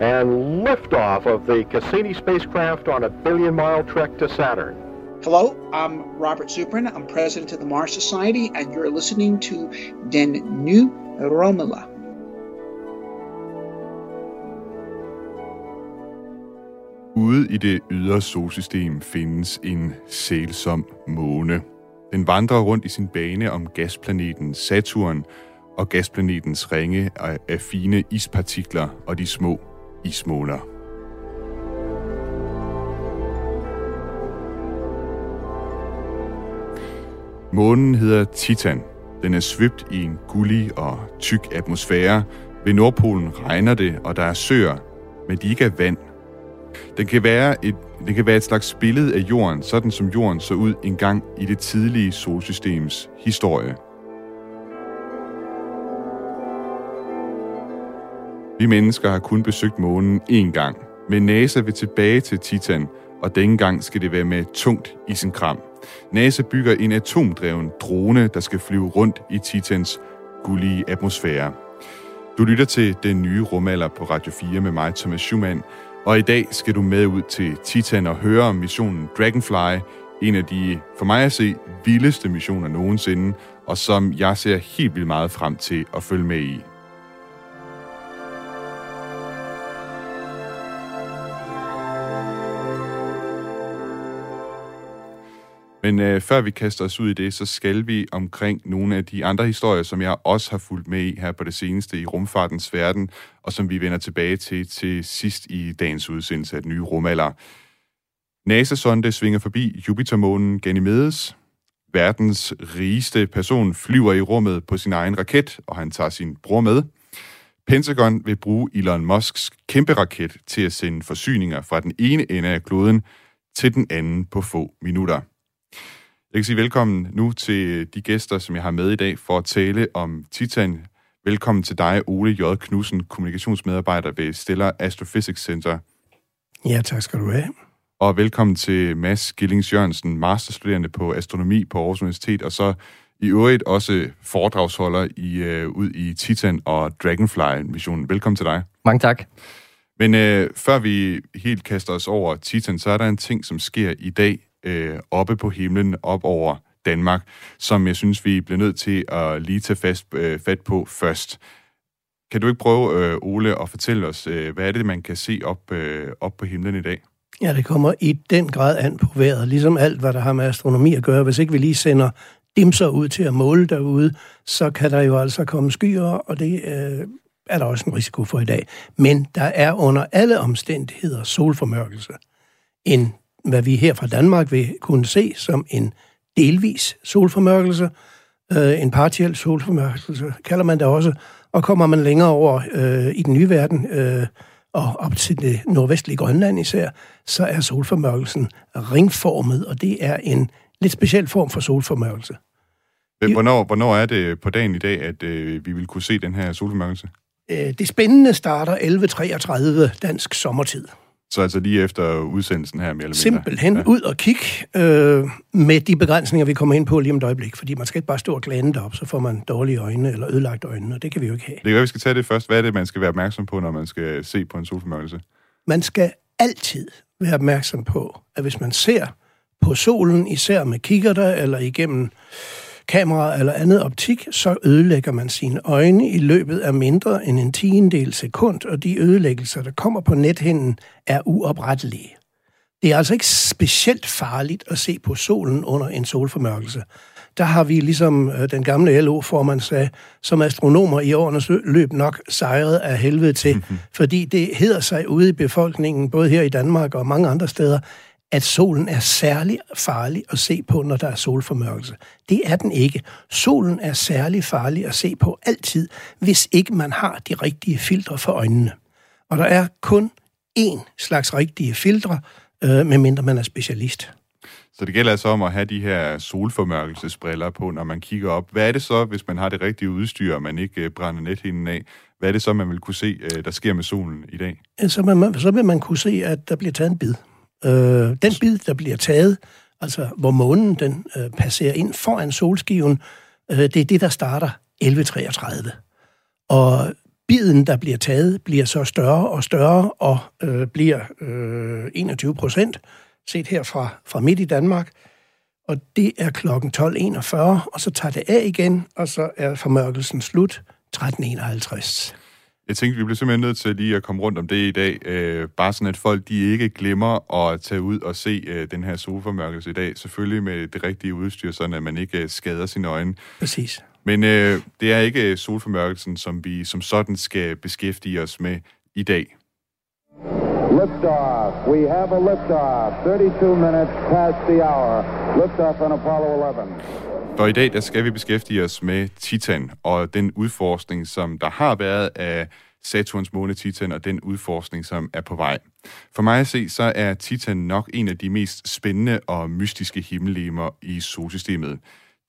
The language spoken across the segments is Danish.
and liftoff of the Cassini spacecraft on a billion mile trek to Saturn. Hello, I'm Robert Zubrin. I'm president of the Mars Society, and you're listening to Den New Romula. Ude i det ydre solsystem findes en sælsom måne. Den vandrer rundt i sin bane om gasplaneten Saturn og gasplanetens ringe af fine ispartikler og de små ismåler. Månen hedder Titan. Den er svøbt i en gullig og tyk atmosfære. Ved Nordpolen regner det, og der er søer, men de ikke er vand. Den kan være et, det kan være et slags billede af jorden, sådan som jorden så ud engang i det tidlige solsystems historie. Vi mennesker har kun besøgt månen én gang, men NASA vil tilbage til Titan, og denne gang skal det være med tungt i sin kram. NASA bygger en atomdreven drone, der skal flyve rundt i Titans gullige atmosfære. Du lytter til den nye rumalder på Radio 4 med mig, Thomas Schumann, og i dag skal du med ud til Titan og høre om missionen Dragonfly, en af de, for mig at se, vildeste missioner nogensinde, og som jeg ser helt vildt meget frem til at følge med i. Men øh, før vi kaster os ud i det, så skal vi omkring nogle af de andre historier, som jeg også har fulgt med i her på det seneste i rumfartens verden, og som vi vender tilbage til til sidst i dagens udsendelse af den nye rumalder. NASA-sonde svinger forbi Jupitermånen Ganymedes. Verdens rigeste person flyver i rummet på sin egen raket, og han tager sin bror med. Pentagon vil bruge Elon Musks kæmpe raket til at sende forsyninger fra den ene ende af kloden til den anden på få minutter. Jeg kan sige velkommen nu til de gæster, som jeg har med i dag for at tale om Titan. Velkommen til dig, Ole J. Knudsen, kommunikationsmedarbejder ved Stellar Astrophysics Center. Ja, tak skal du have. Og velkommen til Mads Gillings Jørgensen, masterstuderende på astronomi på Aarhus Universitet, og så i øvrigt også foredragsholder i, uh, ud i Titan og Dragonfly-missionen. Velkommen til dig. Mange tak. Men uh, før vi helt kaster os over Titan, så er der en ting, som sker i dag, øh, oppe på himlen, op over Danmark, som jeg synes, vi bliver nødt til at lige tage fast, øh, fat på først. Kan du ikke prøve, øh, Ole, at fortælle os, øh, hvad er det, man kan se op, øh, op på himlen i dag? Ja, det kommer i den grad an på vejret, ligesom alt, hvad der har med astronomi at gøre. Hvis ikke vi lige sender dimser ud til at måle derude, så kan der jo altså komme skyer, og det øh, er der også en risiko for i dag. Men der er under alle omstændigheder solformørkelse. En hvad vi her fra Danmark vil kunne se som en delvis solformørkelse, øh, en partiel solformørkelse kalder man det også, og kommer man længere over øh, i den nye verden, øh, og op til det nordvestlige Grønland især, så er solformørkelsen ringformet, og det er en lidt speciel form for solformørkelse. Hvornår, hvornår er det på dagen i dag, at øh, vi vil kunne se den her solformørkelse? Øh, det spændende starter 11.33 dansk sommertid. Så altså lige efter udsendelsen her, mere eller mindre? Simpelthen ja. ud og kig øh, med de begrænsninger, vi kommer ind på lige om et øjeblik. Fordi man skal ikke bare stå og glande op, så får man dårlige øjne eller ødelagt øjne, og det kan vi jo ikke have. Det være, vi skal tage det først. Hvad er det, man skal være opmærksom på, når man skal se på en solformørkelse? Man skal altid være opmærksom på, at hvis man ser på solen, især med kikkerter eller igennem kamera eller andet optik, så ødelægger man sine øjne i løbet af mindre end en tiendel sekund, og de ødelæggelser, der kommer på nethinden, er uoprettelige. Det er altså ikke specielt farligt at se på solen under en solformørkelse. Der har vi, ligesom øh, den gamle LO-formand sagde, som astronomer i årenes løb nok sejret af helvede til, mm-hmm. fordi det hedder sig ude i befolkningen, både her i Danmark og mange andre steder, at solen er særlig farlig at se på, når der er solformørkelse. Det er den ikke. Solen er særlig farlig at se på altid, hvis ikke man har de rigtige filtre for øjnene. Og der er kun én slags rigtige filtre, øh, medmindre man er specialist. Så det gælder altså om at have de her solformørkelsesbriller på, når man kigger op. Hvad er det så, hvis man har det rigtige udstyr, og man ikke øh, brænder nethinden af? Hvad er det så, man vil kunne se, øh, der sker med solen i dag? Så, man, så vil man kunne se, at der bliver taget en bid. Øh, den bid, der bliver taget, altså hvor månen den øh, passerer ind foran solskiven, øh, det er det, der starter 11.33. Og biden, der bliver taget, bliver så større og større og øh, bliver øh, 21 procent, set her fra, fra midt i Danmark. Og det er klokken 12.41, og så tager det af igen, og så er formørkelsen slut 13.51. Jeg tænkte, vi bliver simpelthen nødt til lige at komme rundt om det i dag. Øh, bare sådan, at folk de ikke glemmer at tage ud og se øh, den her solformørkelse i dag. Selvfølgelig med det rigtige udstyr, sådan at man ikke øh, skader sine øjne. Præcis. Men øh, det er ikke solformørkelsen, som vi som sådan skal beskæftige os med i dag. Liftoff. We have a liftoff. 32 minutes past the hour. Liftoff on Apollo 11. For i dag der skal vi beskæftige os med Titan og den udforskning, som der har været af Saturns måne Titan og den udforskning, som er på vej. For mig at se, så er Titan nok en af de mest spændende og mystiske himmellegemer i solsystemet.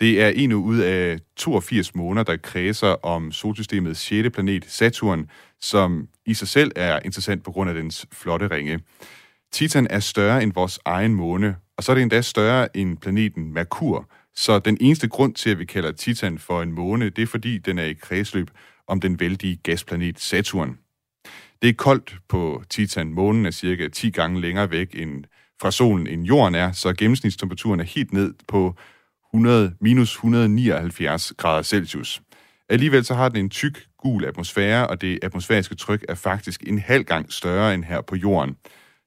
Det er en ud af 82 måneder, der kredser om solsystemets 6. planet, Saturn, som i sig selv er interessant på grund af dens flotte ringe. Titan er større end vores egen måne, og så er det endda større end planeten Merkur. Så den eneste grund til, at vi kalder Titan for en måne, det er fordi, den er i kredsløb om den vældige gasplanet Saturn. Det er koldt på Titan. Månen er cirka 10 gange længere væk end fra solen, end jorden er, så gennemsnitstemperaturen er helt ned på 100, minus 179 grader Celsius. Alligevel så har den en tyk, gul atmosfære, og det atmosfæriske tryk er faktisk en halv gang større end her på jorden.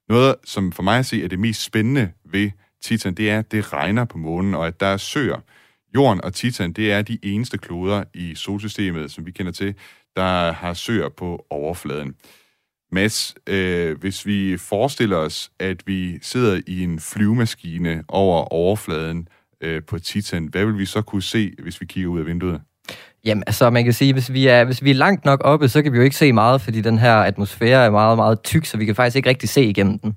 Noget, som for mig at se er det mest spændende ved Titan, det er, at det regner på månen, og at der er søer. Jorden og Titan, det er de eneste kloder i solsystemet, som vi kender til, der har søer på overfladen. Mads, øh, hvis vi forestiller os, at vi sidder i en flyvemaskine over overfladen øh, på Titan, hvad vil vi så kunne se, hvis vi kigger ud af vinduet? Jamen, altså man kan sige, hvis vi, er, hvis vi er langt nok oppe, så kan vi jo ikke se meget, fordi den her atmosfære er meget, meget tyk, så vi kan faktisk ikke rigtig se igennem den.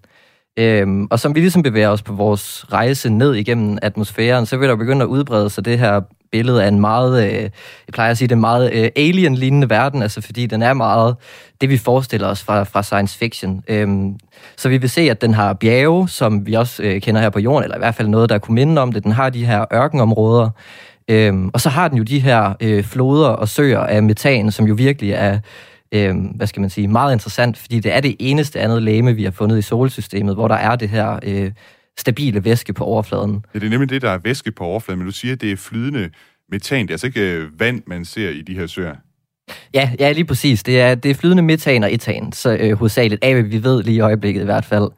Øhm, og som vi ligesom bevæger os på vores rejse ned igennem atmosfæren, så vil der begynde at udbrede sig det her billede af en meget, øh, jeg plejer at sige, det meget øh, alien-lignende verden, altså fordi den er meget det, vi forestiller os fra, fra science fiction. Øhm, så vi vil se, at den har bjerge, som vi også øh, kender her på jorden, eller i hvert fald noget, der kunne minde om det. Den har de her ørkenområder, øhm, og så har den jo de her øh, floder og søer af metan, som jo virkelig er øh, hvad skal man sige, meget interessant, fordi det er det eneste andet læme, vi har fundet i solsystemet, hvor der er det her øh, stabile væske på overfladen. Ja, det er nemlig det, der er væske på overfladen, men du siger, at det er flydende metan. Det er altså ikke øh, vand, man ser i de her søer. Ja, ja, lige præcis. Det er, det er flydende metan og etan, så øh, hovedsageligt af, hvad vi ved lige i øjeblikket i hvert fald.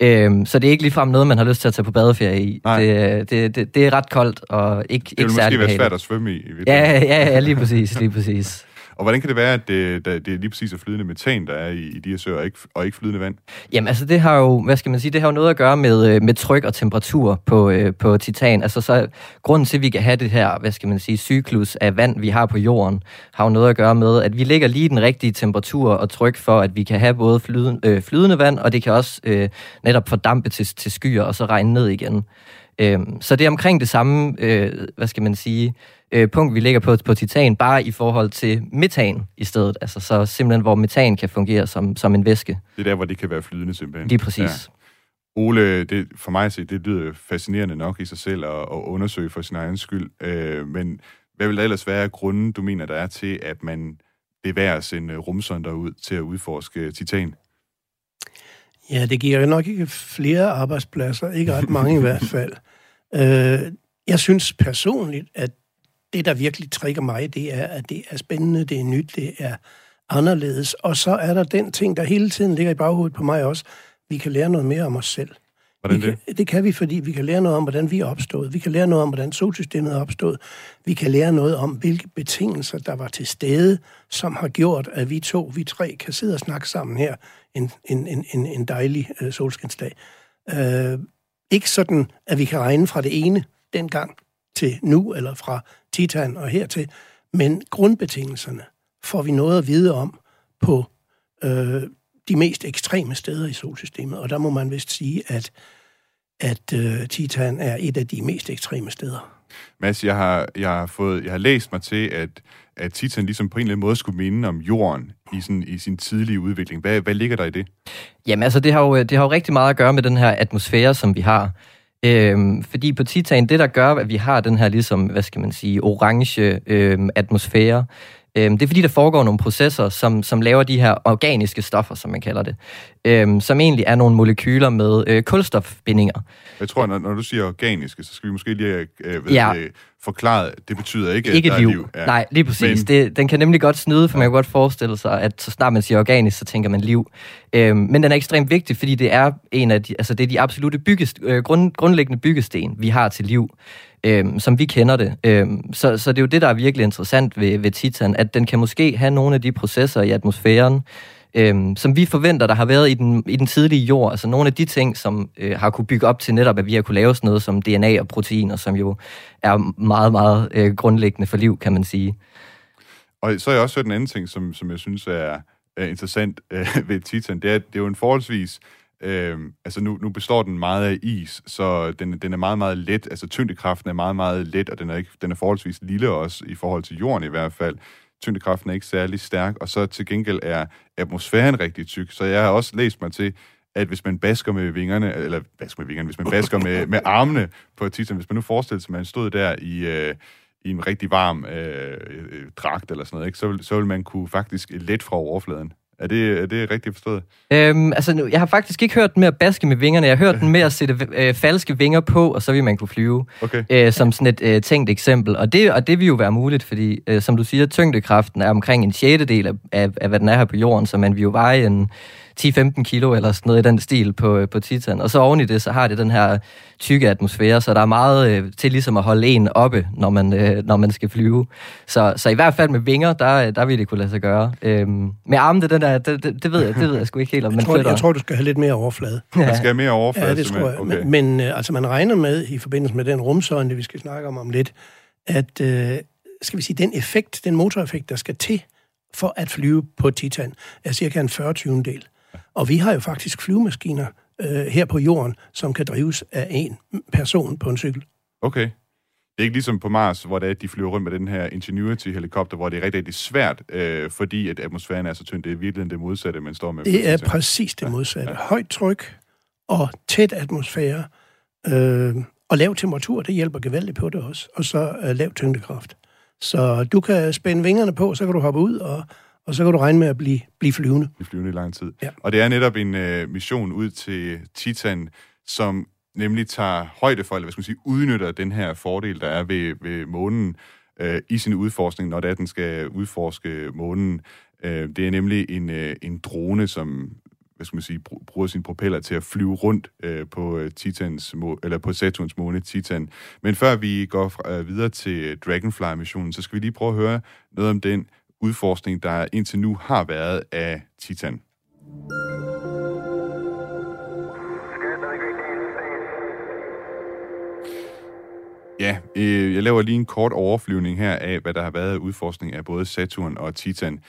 Øhm, så det er ikke ligefrem noget, man har lyst til at tage på badeferie i. Det, det, det, det er ret koldt og ikke, ikke særlig Det vil måske være svært at svømme i. i ja, ja, ja, lige præcis, lige præcis. Og hvordan kan det være, at det, det er lige præcis er flydende metan, der er i, i de her søer, og ikke, og ikke flydende vand? Jamen altså, det har jo, hvad skal man sige, det har jo noget at gøre med, øh, med tryk og temperatur på, øh, på titan. Altså så grunden til, at vi kan have det her, hvad skal man sige, cyklus af vand, vi har på jorden, har jo noget at gøre med, at vi ligger lige den rigtige temperatur og tryk for, at vi kan have både flydende, øh, flydende vand, og det kan også øh, netop fordampe til, til skyer og så regne ned igen. Øh, så det er omkring det samme, øh, hvad skal man sige, øh, punkt, vi ligger på, på titan, bare i forhold til metan i stedet. Altså så simpelthen, hvor metan kan fungere som, som en væske. Det er der, hvor det kan være flydende simpelthen. Lige præcis. Ja. Ole, det, for mig at se, det lyder fascinerende nok i sig selv at, at undersøge for sin egen skyld. Øh, men hvad vil der ellers være grunden, du mener, der er til, at man bevæger sin rumsonder ud til at udforske titan? Ja, det giver nok ikke flere arbejdspladser, ikke ret mange i hvert fald. Øh, jeg synes personligt, at det, der virkelig trigger mig, det er, at det er spændende, det er nyt, det er anderledes. Og så er der den ting, der hele tiden ligger i baghovedet på mig også. Vi kan lære noget mere om os selv. Hvordan det? Kan, det kan vi, fordi vi kan lære noget om, hvordan vi er opstået. Vi kan lære noget om, hvordan solsystemet er opstået. Vi kan lære noget om, hvilke betingelser, der var til stede, som har gjort, at vi to, vi tre, kan sidde og snakke sammen her en, en, en, en, en dejlig øh, solskinsdag. Øh, ikke sådan, at vi kan regne fra det ene dengang til nu, eller fra Titan og hertil, men grundbetingelserne får vi noget at vide om på øh, de mest ekstreme steder i solsystemet, og der må man vist sige, at, at øh, Titan er et af de mest ekstreme steder. Mads, jeg har, jeg har, fået, jeg har læst mig til, at, at Titan ligesom på en eller anden måde skulle minde om jorden i, sådan, i sin tidlige udvikling. Hvad, hvad ligger der i det? Jamen altså, det har, jo, det har jo rigtig meget at gøre med den her atmosfære, som vi har. Øhm, fordi på Titan, det der gør, at vi har den her ligesom, hvad skal man sige, orange øhm, atmosfære, Øhm, det er fordi, der foregår nogle processer, som, som laver de her organiske stoffer, som man kalder det, øhm, som egentlig er nogle molekyler med øh, kulstofbindinger. Jeg tror, når, når du siger organiske, så skal vi måske lige øh, ved, ja. øh, forklare, det betyder ikke, ikke at der liv. er liv. Ja. Nej, lige præcis. Men... Det, den kan nemlig godt snyde, for man kan godt forestille sig, at så snart man siger organisk, så tænker man liv. Øhm, men den er ekstremt vigtig, fordi det er en af de, altså det er de absolute byggest, øh, grund, grundlæggende byggesten, vi har til liv øh, som vi kender det. Øh, så, så det er jo det, der er virkelig interessant ved, ved Titan, at den kan måske have nogle af de processer i atmosfæren, øhm, som vi forventer, der har været i den, i den tidlige jord. Altså nogle af de ting, som øh, har kunne bygge op til netop, at vi har kunne lave sådan noget som DNA og proteiner, som jo er meget, meget øh, grundlæggende for liv, kan man sige. Og så er jeg også hørt en anden ting, som, som jeg synes er, er interessant øh, ved Titan. Det er, det er jo en forholdsvis Øh, altså nu, nu består den meget af is, så den, den er meget, meget let. Altså tyngdekraften er meget, meget let, og den er, ikke, den er forholdsvis lille også i forhold til jorden i hvert fald. Tyngdekraften er ikke særlig stærk, og så til gengæld er atmosfæren rigtig tyk. Så jeg har også læst mig til, at hvis man basker med vingerne, eller basker med vingerne, hvis man basker med, med armene på Titan, hvis man nu forestiller sig, at man stod der i, øh, i en rigtig varm øh, dragt eller sådan noget, ikke? Så, vil, så vil man kunne faktisk let fra overfladen. Er det, er det rigtigt forstået? Øhm, altså, nu, jeg har faktisk ikke hørt den med at baske med vingerne. Jeg har hørt den med at sætte øh, falske vinger på, og så vil man kunne flyve. Okay. Øh, som sådan et øh, tænkt eksempel. Og det, og det vil jo være muligt, fordi, øh, som du siger, tyngdekraften er omkring en sjettedel af, af, af, hvad den er her på jorden, så man vil jo veje en 10-15 kilo eller sådan noget i den stil på, på Titan. Og så oven i det, så har det den her tykke atmosfære, så der er meget øh, til ligesom at holde en oppe, når man, øh, når man skal flyve. Så, så i hvert fald med vinger, der, der vil det kunne lade sig gøre. Øhm, med armene, den der, det, det, det, ved jeg, det ved jeg sgu ikke helt, om man jeg tror, flytter. Jeg tror, du skal have lidt mere overflade. Ja. Man skal have mere overflade, Ja, det tror jeg. Okay. Men, men øh, altså, man regner med, i forbindelse med den rumsøjne, vi skal snakke om om lidt, at, øh, skal vi sige, den effekt, den motoreffekt, der skal til for at flyve på Titan, er cirka en 40 20 del. Og vi har jo faktisk flyvemaskiner øh, her på jorden, som kan drives af en person på en cykel. Okay. Det er ikke ligesom på Mars, hvor det er, de flyver rundt med den her Ingenuity-helikopter, hvor det er rigtig, rigtig svært, øh, fordi at atmosfæren er så tynd. Det er virkelig det modsatte, man står med. Det er præcis det modsatte. Ja. Højt tryk og tæt atmosfære øh, og lav temperatur, det hjælper gevaldigt på det også. Og så øh, lav tyngdekraft. Så du kan spænde vingerne på, så kan du hoppe ud og og så kan du regne med at blive, blive flyvende. Blive flyvende i lang tid. Ja. Og det er netop en øh, mission ud til Titan, som nemlig tager højde for, eller hvad skal man sige, udnytter den her fordel, der er ved, ved månen øh, i sin udforskning, når det er, den skal udforske månen. Øh, det er nemlig en, øh, en drone, som hvad skal man sige, bruger sin propeller til at flyve rundt øh, på øh, Titans eller på Saturns måne Titan. Men før vi går fra, øh, videre til Dragonfly-missionen, så skal vi lige prøve at høre noget om den udforskning, der indtil nu har været af Titan. Ja, øh, jeg laver lige en kort overflyvning her af, hvad der har været af udforskning af både Saturn og Titan.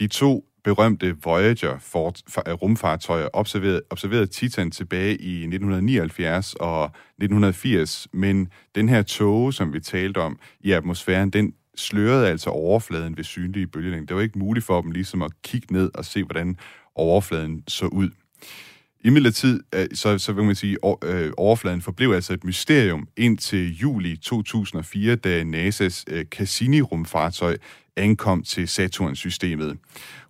De to berømte Voyager-rumfartøjer øh, observerede, observerede Titan tilbage i 1979 og 1980, men den her tåge, som vi talte om i atmosfæren, den slørede altså overfladen ved synlige bølgelængder. Det var ikke muligt for dem ligesom at kigge ned og se, hvordan overfladen så ud. I midlertid, øh, så, så vil man sige, øh, overfladen forblev altså et mysterium indtil juli 2004, da NASA's øh, Cassini-rumfartøj ankom til Saturn-systemet.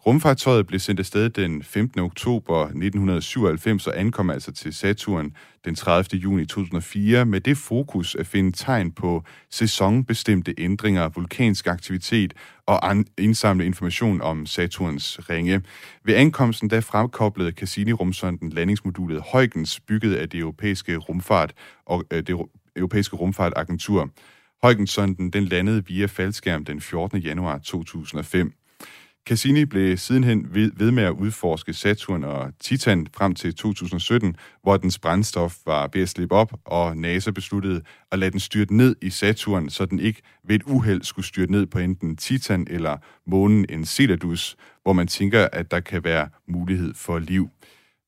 Rumfartøjet blev sendt afsted den 15. oktober 1997 og ankom altså til Saturn den 30. juni 2004 med det fokus at finde tegn på sæsonbestemte ændringer, vulkansk aktivitet og indsamle information om Saturns ringe. Ved ankomsten der fremkoblede Cassini-rumsonden landingsmodulet Huygens, bygget af det europæiske rumfart og øh, det europæiske rumfartagentur. Huygens-sonden den landede via faldskærm den 14. januar 2005. Cassini blev sidenhen ved, ved med at udforske Saturn og Titan frem til 2017, hvor dens brændstof var ved at slippe op, og NASA besluttede at lade den styrte ned i Saturn, så den ikke ved et uheld skulle styrte ned på enten Titan eller månen Enceladus, hvor man tænker, at der kan være mulighed for liv.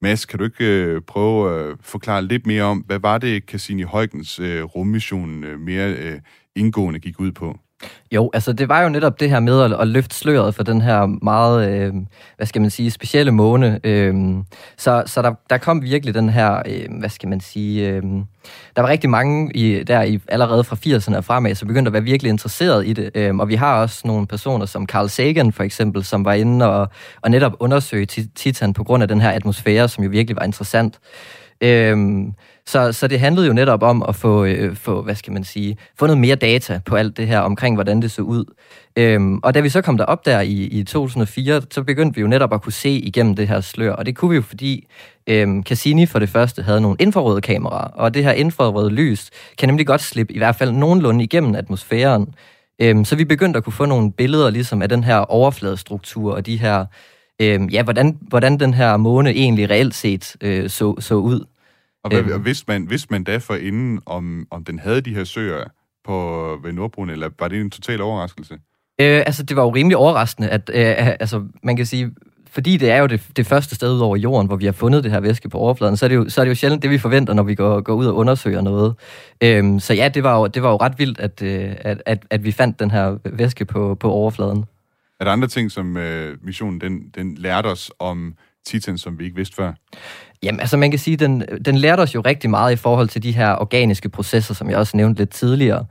Mads, kan du ikke øh, prøve at øh, forklare lidt mere om, hvad var det Cassini Huygens øh, rummission øh, mere øh, indgående gik ud på? Jo, altså det var jo netop det her med at, at løfte sløret for den her meget, øh, hvad skal man sige, specielle måne. Øh, så så der, der kom virkelig den her, øh, hvad skal man sige, øh, der var rigtig mange i, der i, allerede fra 80'erne og fremad, som begyndte at være virkelig interesseret i det. Øh, og vi har også nogle personer som Carl Sagan for eksempel, som var inde og, og netop undersøge Titan på grund af den her atmosfære, som jo virkelig var interessant. Øhm, så, så det handlede jo netop om at få, øh, få, hvad skal man sige, få noget mere data på alt det her omkring, hvordan det så ud. Øhm, og da vi så kom derop der i, i 2004, så begyndte vi jo netop at kunne se igennem det her slør, og det kunne vi jo, fordi øhm, Cassini for det første havde nogle infrarøde kameraer, og det her infrarøde lys kan nemlig godt slippe i hvert fald nogenlunde igennem atmosfæren. Øhm, så vi begyndte at kunne få nogle billeder ligesom af den her overfladestruktur og de her, øhm, ja, hvordan, hvordan den her måne egentlig reelt set øh, så, så ud. Og, hvad, øhm. vidste, man, vidste man da for inden, om, om den havde de her søer på, ved Nordbrun, eller var det en total overraskelse? Øh, altså, det var jo rimelig overraskende, at øh, altså, man kan sige, fordi det er jo det, det første sted ud over jorden, hvor vi har fundet det her væske på overfladen, så er det jo, så er det jo sjældent det, vi forventer, når vi går, går ud og undersøger noget. Øhm, så ja, det var, jo, det var jo ret vildt, at, øh, at, at, at vi fandt den her væske på, på overfladen. Er der andre ting, som øh, missionen den, den lærte os om Titan, som vi ikke vidste før? Jamen, altså man kan sige, den, den lærte os jo rigtig meget i forhold til de her organiske processer, som jeg også nævnte lidt tidligere.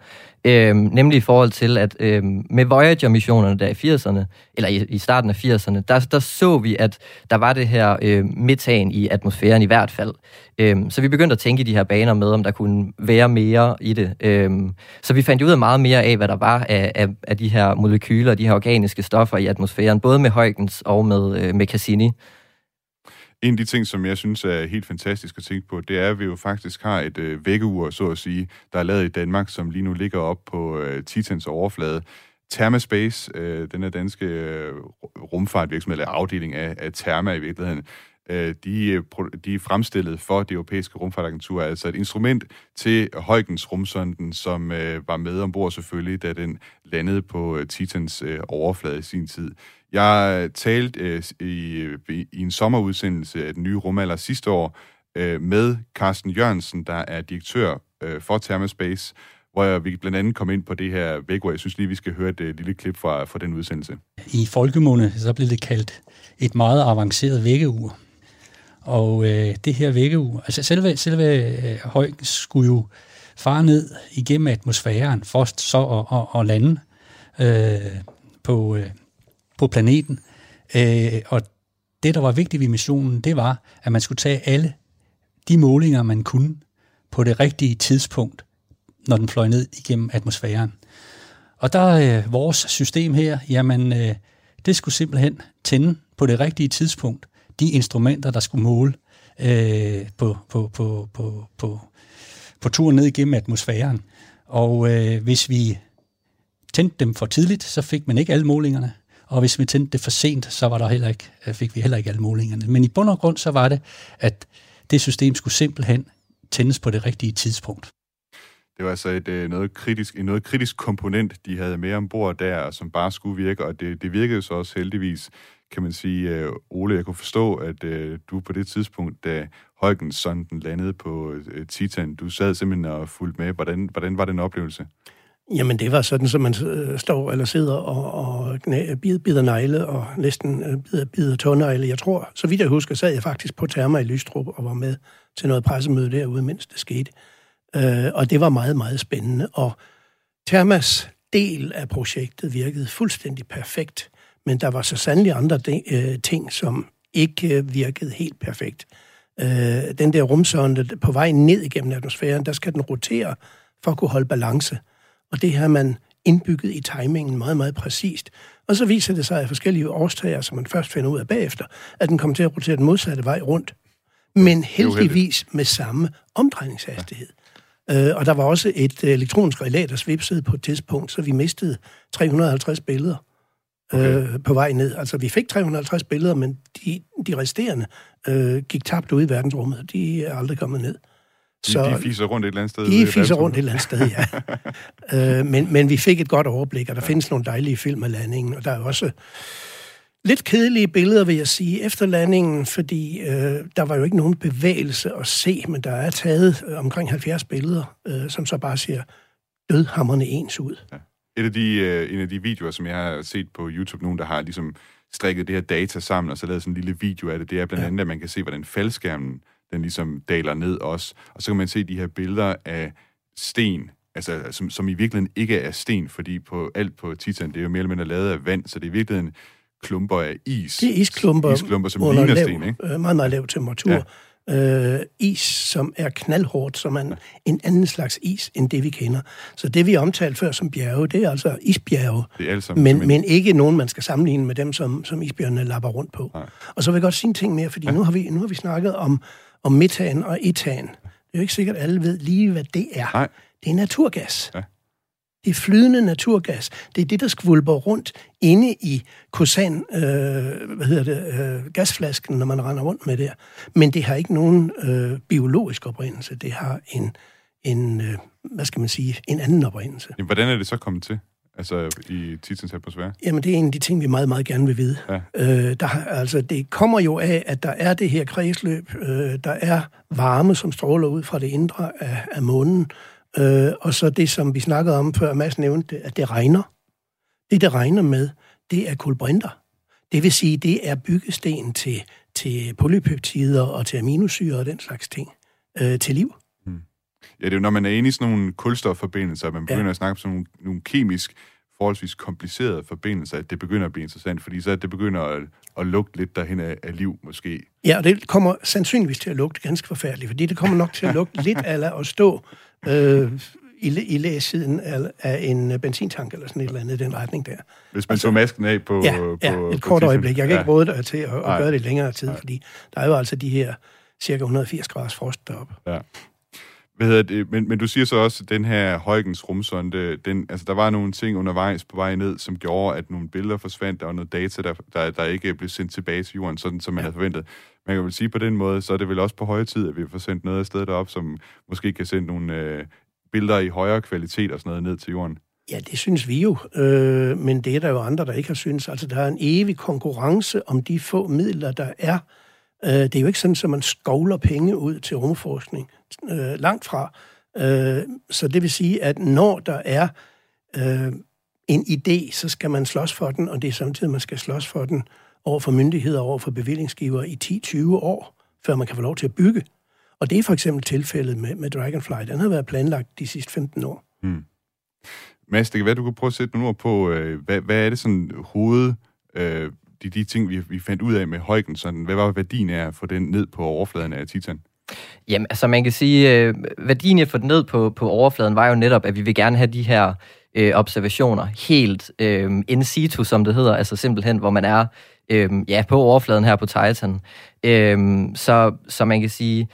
Øhm, nemlig i forhold til, at øhm, med Voyager-missionerne der i 80'erne, eller i, i starten af 80'erne, der, der så vi, at der var det her øhm, metan i atmosfæren i hvert fald. Øhm, så vi begyndte at tænke i de her baner med, om der kunne være mere i det. Øhm, så vi fandt ud af meget mere af, hvad der var af, af, af de her molekyler, de her organiske stoffer i atmosfæren, både med Huygens og med, øh, med Cassini. En af de ting, som jeg synes er helt fantastisk at tænke på, det er, at vi jo faktisk har et øh, vækkeur, så at sige, der er lavet i Danmark, som lige nu ligger op på øh, Titans overflade. Thermaspace, øh, den er danske øh, rumfartvirksomhed, eller afdeling af, af Therma i virkeligheden, øh, de, øh, de er fremstillet for det europæiske rumfartagentur, altså et instrument til Huygens rumsonden, som øh, var med ombord selvfølgelig, da den landede på øh, Titans øh, overflade i sin tid. Jeg øh, talte øh, øh, i, i en sommerudsendelse af den nye rumalder sidste år øh, med Carsten Jørgensen, der er direktør øh, for Thermospace, hvor vi blandt andet kom ind på det her væk, hvor jeg synes lige, vi skal høre et øh, lille klip fra, fra den udsendelse. I folkemunde, så blev det kaldt et meget avanceret vækkeur. Og øh, det her vækkeur, altså selve, selve øh, højden skulle jo fare ned igennem atmosfæren, først så og, og, og lande øh, på, øh, på planeten. Øh, og det, der var vigtigt ved missionen, det var, at man skulle tage alle de målinger, man kunne på det rigtige tidspunkt, når den fløj ned igennem atmosfæren. Og der er øh, vores system her, jamen øh, det skulle simpelthen tænde på det rigtige tidspunkt de instrumenter, der skulle måle øh, på, på, på, på, på, på turen ned igennem atmosfæren. Og øh, hvis vi tændte dem for tidligt, så fik man ikke alle målingerne. Og hvis vi tændte det for sent, så var der heller ikke, øh, fik vi heller ikke alle målingerne. Men i bund og grund så var det, at det system skulle simpelthen tændes på det rigtige tidspunkt. Det var altså et, øh, noget kritisk, en noget kritisk komponent, de havde med ombord der, som bare skulle virke, og det, det virkede så også heldigvis, kan man sige. Øh, Ole, jeg kunne forstå, at du på det tidspunkt, da Huygens sonden landede på Titan, du sad simpelthen og fulgte med. Hvordan, hvordan var den oplevelse? Jamen, det var sådan, som man øh, står eller sidder og, og bider, bider negle og næsten øh, bider, bider tårnegle. Jeg tror, så vidt jeg husker, sad jeg faktisk på Therma i Lystrup og var med til noget pressemøde derude, mens det skete. Øh, og det var meget, meget spændende. Og Thermas del af projektet virkede fuldstændig perfekt, men der var så sandelig andre de, øh, ting, som ikke øh, virkede helt perfekt. Øh, den der rumsonde på vej ned igennem atmosfæren, der skal den rotere for at kunne holde balance. Og det har man indbygget i timingen meget, meget præcist. Og så viser det sig af forskellige årstager, som man først finder ud af bagefter, at den kommer til at rotere den modsatte vej rundt. Men heldigvis med samme omdrejningshastighed. Øh, og der var også et øh, elektronisk relæ, der svipsede på et tidspunkt, så vi mistede 350 billeder okay. øh, på vej ned. Altså, vi fik 350 billeder, men de, de resterende øh, gik tabt ud i verdensrummet. De er aldrig kommet ned. Så de, fiser rundt et eller andet sted? De fiser rundt et eller andet sted, ja. øh, men, men vi fik et godt overblik, og der ja. findes nogle dejlige film af landingen, og der er også lidt kedelige billeder, vil jeg sige, efter landingen, fordi øh, der var jo ikke nogen bevægelse at se, men der er taget øh, omkring 70 billeder, øh, som så bare ser dødhammerne ens ud. Ja. Et af de, øh, en af de videoer, som jeg har set på YouTube, nogen der har ligesom strikket det her data sammen, og så lavet sådan en lille video af det, det er blandt andet, at man kan se, hvordan faldskærmen den ligesom daler ned også. Og så kan man se de her billeder af sten, altså, som, som i virkeligheden ikke er sten, fordi på alt på Titan, det er jo mere eller mindre lavet af vand, så det er i virkeligheden klumper af is. Det er isklumper, isklumper som ligner lav, sten, ikke? øh, meget, meget lav temperatur. Ja. Øh, is, som er knaldhårdt, som er en, en anden slags is, end det vi kender. Så det, vi omtalte før som bjerge, det er altså isbjerge, Det er alt sammen men, simpelthen- men ikke nogen, man skal sammenligne med dem, som, som isbjørnene lapper rundt på. Nej. Og så vil jeg godt sige en ting mere, fordi ja. nu, har vi, nu har vi snakket om, om metan og etan. Det er jo ikke sikkert, at alle ved lige, hvad det er. Nej. Det er naturgas. Ja. Det er flydende naturgas. Det er det, der skvulper rundt inde i kosan, øh, hvad hedder det, øh, gasflasken, når man render rundt med det. Men det har ikke nogen øh, biologisk oprindelse. Det har en, en øh, hvad skal man sige, en anden oprindelse. Jamen, hvordan er det så kommet til? Altså i Titans atmosfære? Jamen, det er en af de ting, vi meget, meget gerne vil vide. Ja. Øh, der, altså, det kommer jo af, at der er det her kredsløb. Øh, der er varme, som stråler ud fra det indre af, af månen. Øh, og så det, som vi snakkede om før, Mads nævnte, at det regner. Det, det regner med, det er kulbrinter. Det vil sige, det er byggesten til, til polypeptider og til aminosyre og den slags ting øh, til liv. Ja, det er jo, når man er inde i sådan nogle kulstofforbindelser, man begynder Ja. at snakke om sådan nogle, nogle kemisk forholdsvis komplicerede forbindelser, at det begynder at blive interessant, fordi så det begynder at, at lugte lidt derhen af, af liv, måske. Ja, og det kommer sandsynligvis til at lugte ganske forfærdeligt, fordi det kommer nok til at lugte lidt af at stå øh, i, i læsiden af, af en benzintank eller sådan et eller andet i den retning der. Hvis man tog masken af på... Ja, på, ja på et kort Titan. øjeblik. Jeg kan ja. ikke råde dig til at, at Nej. gøre det længere tid, fordi der er jo altså de her cirka 180 graders frost deroppe. Ja. Hvad hedder det? Men, men du siger så også, at den her Huygens rumsonde, den, altså der var nogle ting undervejs på vej ned, som gjorde, at nogle billeder forsvandt, der var noget data, der, der, der ikke blev sendt tilbage til jorden, sådan som man havde forventet. Man kan vel sige på den måde, så er det vel også på høje tid, at vi får sendt noget af stedet op, som måske kan sende nogle øh, billeder i højere kvalitet og sådan noget ned til jorden. Ja, det synes vi jo, øh, men det er der jo andre, der ikke har synes. Altså, der er en evig konkurrence om de få midler, der er. Øh, det er jo ikke sådan, at man skovler penge ud til rumforskning. Øh, langt fra. Øh, så det vil sige, at når der er øh, en idé, så skal man slås for den, og det er samtidig, man skal slås for den over for myndigheder, over for bevillingsgiver i 10-20 år, før man kan få lov til at bygge. Og det er for eksempel tilfældet med, med Dragonfly. Den har været planlagt de sidste 15 år. Hmm. Mads, det kan være, du kan prøve at sætte nogle ord på, øh, hvad, hvad er det sådan hoved, øh, de, de ting, vi, vi fandt ud af med Højgen, sådan, hvad var værdien af at få den ned på overfladen af Titan? Jamen, altså man kan sige, øh, værdien af at få den ned på, på overfladen var jo netop, at vi vil gerne have de her øh, observationer helt øh, in situ, som det hedder, altså simpelthen, hvor man er øh, ja, på overfladen her på Titan. Øh, så, så man kan sige,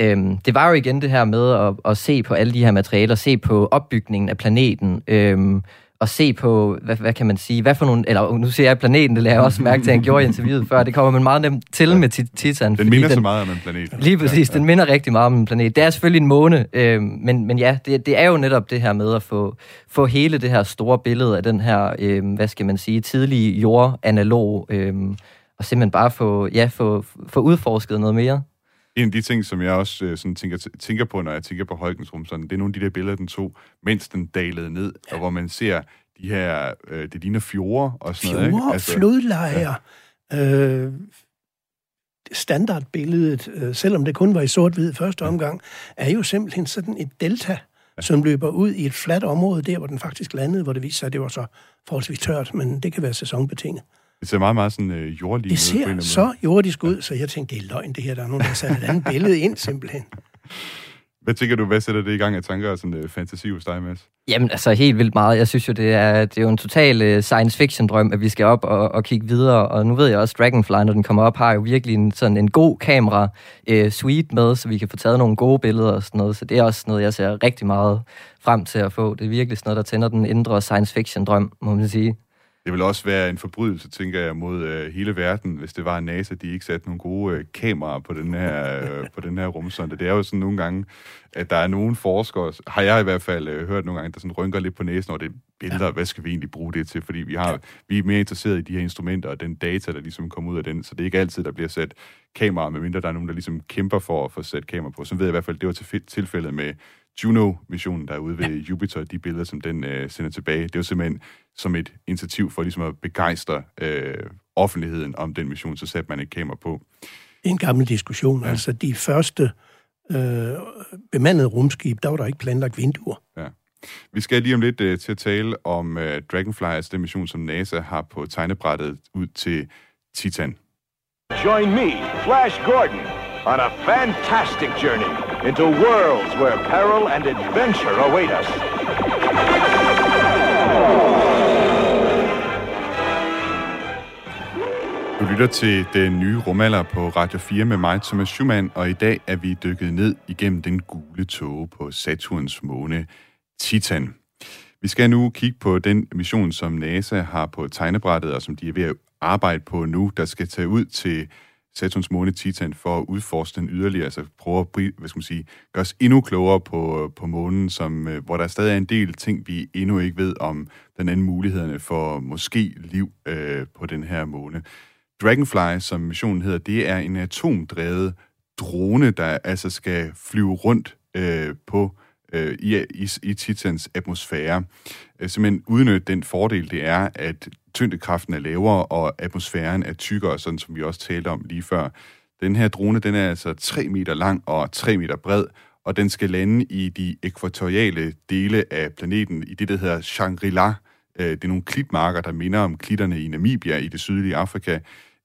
øh, det var jo igen det her med at, at se på alle de her materialer, se på opbygningen af planeten, øh, og se på, hvad, hvad kan man sige, hvad for nogle, eller nu siger jeg planeten, det lader jeg også mærke til, at han gjorde i interviewet før, det kommer man meget nemt til med Ti- Titan. Den minder så meget om en planet. Lige præcis, den minder rigtig meget om en planet. Det er selvfølgelig en måne, øh, men, men ja, det, det er jo netop det her med at få, få hele det her store billede af den her, øh, hvad skal man sige, tidlige jordanalog, øh, og simpelthen bare få, ja, få, få udforsket noget mere. En af de ting, som jeg også øh, sådan tænker, tænker på, når jeg tænker på Højgens rum, sådan, det er nogle af de der billeder, den tog, mens den dalede ned, og hvor man ser de her, øh, det ligner fjorde og sådan noget. Fjorde, altså, flodlejre. Ja. Øh, standardbilledet, øh, selvom det kun var i sort-hvid første omgang, er jo simpelthen sådan et delta, som løber ud i et fladt område, der hvor den faktisk landede, hvor det viste sig, at det var så forholdsvis tørt, men det kan være sæsonbetinget. Det ser meget, meget sådan øh, jordlig Det ud. anden ser måde. så jordisk ud, så jeg tænkte, det er løgn det her, der er nogen, der har sat et andet billede ind simpelthen. Hvad tænker du, hvad sætter det i gang af tanker og sådan øh, fantasi hos dig, Mads? Jamen, altså helt vildt meget. Jeg synes jo, det er, det er jo en total uh, science fiction drøm, at vi skal op og, og kigge videre. Og nu ved jeg også, Dragonfly, når den kommer op, har jo virkelig en, sådan en god kamera uh, suite med, så vi kan få taget nogle gode billeder og sådan noget. Så det er også noget, jeg ser rigtig meget frem til at få. Det er virkelig sådan noget, der tænder den indre science fiction drøm, må man sige. Det vil også være en forbrydelse, tænker jeg, mod øh, hele verden, hvis det var NASA, de ikke satte nogle gode øh, kameraer på den her, øh, på den her rumsonde. Det er jo sådan nogle gange, at der er nogle forskere, har jeg i hvert fald øh, hørt nogle gange, der sådan rynker lidt på næsen over det billeder, ja. hvad skal vi egentlig bruge det til? Fordi vi, har, ja. vi er mere interesseret i de her instrumenter og den data, der ligesom kommer ud af den, så det er ikke altid, der bliver sat kameraer, medmindre der er nogen, der ligesom kæmper for at få sat kamera på. Så ved jeg i hvert fald, det var til tilfældet med Juno-missionen, der er ude ved ja. Jupiter, de billeder, som den øh, sender tilbage. Det er jo simpelthen som et initiativ for ligesom at begejstre øh, offentligheden om den mission, så satte man et kamera på. En gammel diskussion. Ja. Altså, de første øh, bemandede rumskib, der var der ikke planlagt vinduer. Ja. Vi skal lige om lidt uh, til at tale om uh, Dragonfly, altså den mission, som NASA har på tegnebrættet ud til Titan. Join me, Flash Gordon, on a fantastic journey into worlds where peril and adventure await us. Du lytter til den nye rumalder på Radio 4 med mig, Thomas Schumann, og i dag er vi dykket ned igennem den gule tåge på Saturns måne Titan. Vi skal nu kigge på den mission, som NASA har på tegnebrættet, og som de er ved at arbejde på nu, der skal tage ud til Saturns måne Titan for at udforske den yderligere, altså prøve at hvad skal man sige, gøre os endnu klogere på, på månen, som, øh, hvor der stadig er en del ting, vi endnu ikke ved om den anden mulighederne for måske liv øh, på den her måne. Dragonfly, som missionen hedder, det er en atomdrevet drone, der altså skal flyve rundt øh, på øh, i, i, i Titans atmosfære. Øh, simpelthen udnytte den fordel, det er, at tyngdekraften er lavere, og atmosfæren er tykkere, sådan som vi også talte om lige før. Den her drone, den er altså 3 meter lang og 3 meter bred, og den skal lande i de ekvatoriale dele af planeten, i det, der hedder Shangri-La. Øh, det er nogle klitmarker, der minder om klitterne i Namibia i det sydlige Afrika,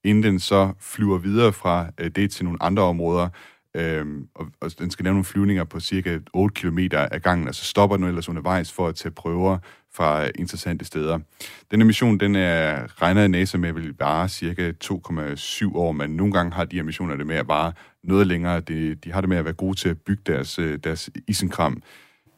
inden den så flyver videre fra øh, det til nogle andre områder, Øhm, og, og den skal lave nogle flyvninger på cirka 8 km af gangen, og så stopper den ellers undervejs for at tage prøver fra øh, interessante steder. Denne mission, den er regnet NASA med at vil bare cirka 2,7 år, men nogle gange har de her missioner det med at bare noget længere. De, de har det med at være gode til at bygge deres, øh, deres isenkram.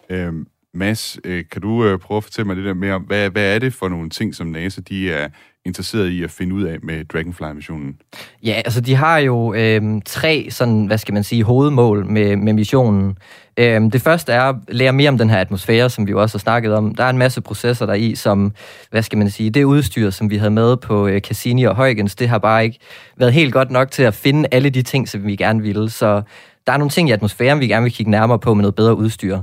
Øhm, Mads, øh, kan du øh, prøve at fortælle mig lidt mere om, hvad, hvad er det for nogle ting, som NASA de er interesseret i at finde ud af med Dragonfly-missionen? Ja, altså de har jo øh, tre sådan, hvad skal man sige, hovedmål med, med missionen. Øh, det første er at lære mere om den her atmosfære, som vi jo også har snakket om. Der er en masse processer der i, som, hvad skal man sige, det udstyr, som vi havde med på øh, Cassini og Huygens, det har bare ikke været helt godt nok til at finde alle de ting, som vi gerne ville. Så der er nogle ting i atmosfæren, vi gerne vil kigge nærmere på med noget bedre udstyr.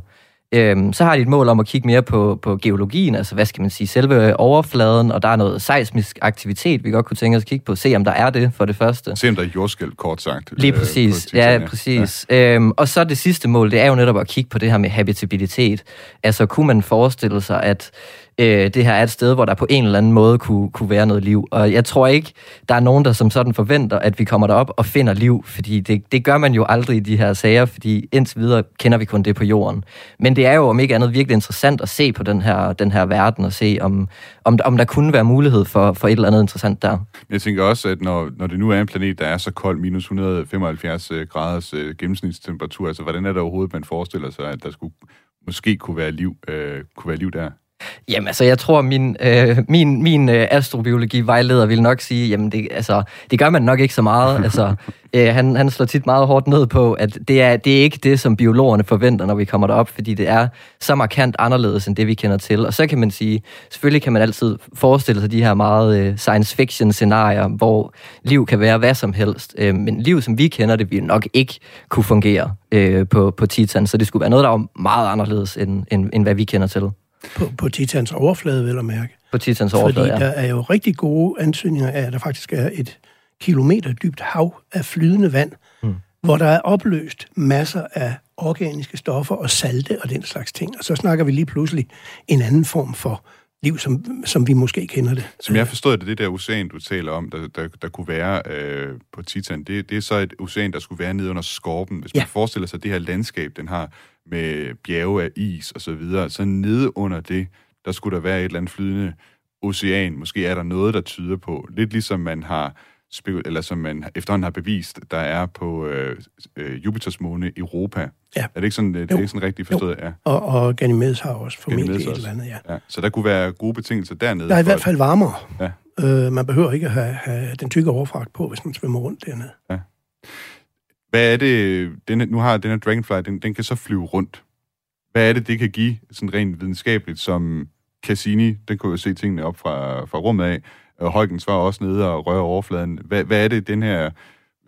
Øhm, så har de et mål om at kigge mere på, på geologien, altså hvad skal man sige, selve overfladen, og der er noget seismisk aktivitet, vi godt kunne tænke os at kigge på, se om der er det for det første. Se om der er jordskæld, kort sagt. Lige øh, præcis, øh, ja, præcis. Ja. Øhm, og så det sidste mål, det er jo netop at kigge på det her med habitabilitet. Altså kunne man forestille sig, at øh, det her er et sted, hvor der på en eller anden måde kunne, kunne være noget liv. Og jeg tror ikke, der er nogen, der som sådan forventer, at vi kommer derop og finder liv, fordi det, det gør man jo aldrig i de her sager, fordi indtil videre kender vi kun det på jorden. Men det er jo om ikke andet virkelig interessant at se på den her, den her verden og se, om, om, om der kunne være mulighed for, for et eller andet interessant der. Jeg tænker også, at når, når det nu er en planet, der er så kold, minus 175 øh, graders øh, gennemsnitstemperatur, altså hvordan er det overhovedet, man forestiller sig, at der skulle måske kunne være liv, øh, kunne være liv der? Jamen altså, jeg tror, min, øh, min, min øh, astrobiologi-vejleder vil nok sige, jamen det, altså, det gør man nok ikke så meget. altså, øh, han, han slår tit meget hårdt ned på, at det er, det er ikke det, som biologerne forventer, når vi kommer derop, fordi det er så markant anderledes end det, vi kender til. Og så kan man sige, selvfølgelig kan man altid forestille sig de her meget øh, science fiction-scenarier, hvor liv kan være hvad som helst. Øh, men liv, som vi kender det, vil nok ikke kunne fungere øh, på, på Titan, så det skulle være noget, der var meget anderledes, end, end, end hvad vi kender til. På, på Titans overflade, vil jeg mærke. På Titans overflade, Fordi ja. der er jo rigtig gode ansøgninger af, at der faktisk er et kilometer dybt hav af flydende vand, mm. hvor der er opløst masser af organiske stoffer og salte og den slags ting. Og så snakker vi lige pludselig en anden form for liv, som, som vi måske kender det. Som jeg forstod det, det der ocean, du taler om, der, der, der kunne være øh, på Titan, det, det er så et ocean, der skulle være nede under skorpen. Hvis ja. man forestiller sig det her landskab, den har med bjerge af is og så videre, så nede under det, der skulle der være et eller andet flydende ocean. Måske er der noget, der tyder på, lidt ligesom man har eller som man efterhånden har bevist, der er på øh, øh, Jupiters måne Europa. Ja. Er det ikke sådan, det, det er ikke sådan rigtigt forstået? Jo. Ja. Og, og Ganymedes har også formentlig også. et eller andet, ja. ja. Så der kunne være gode betingelser dernede? Der er i hvert fald varmere. Ja. Øh, man behøver ikke at have, have den tykke overfragt på, hvis man svømmer rundt dernede. Ja. Hvad er det, denne, nu har den her Dragonfly, den, den kan så flyve rundt. Hvad er det, det kan give, sådan rent videnskabeligt, som Cassini, den kunne jo se tingene op fra, fra rummet af, Øh, og var også nede og røre overfladen. Hvad, hvad er det, den her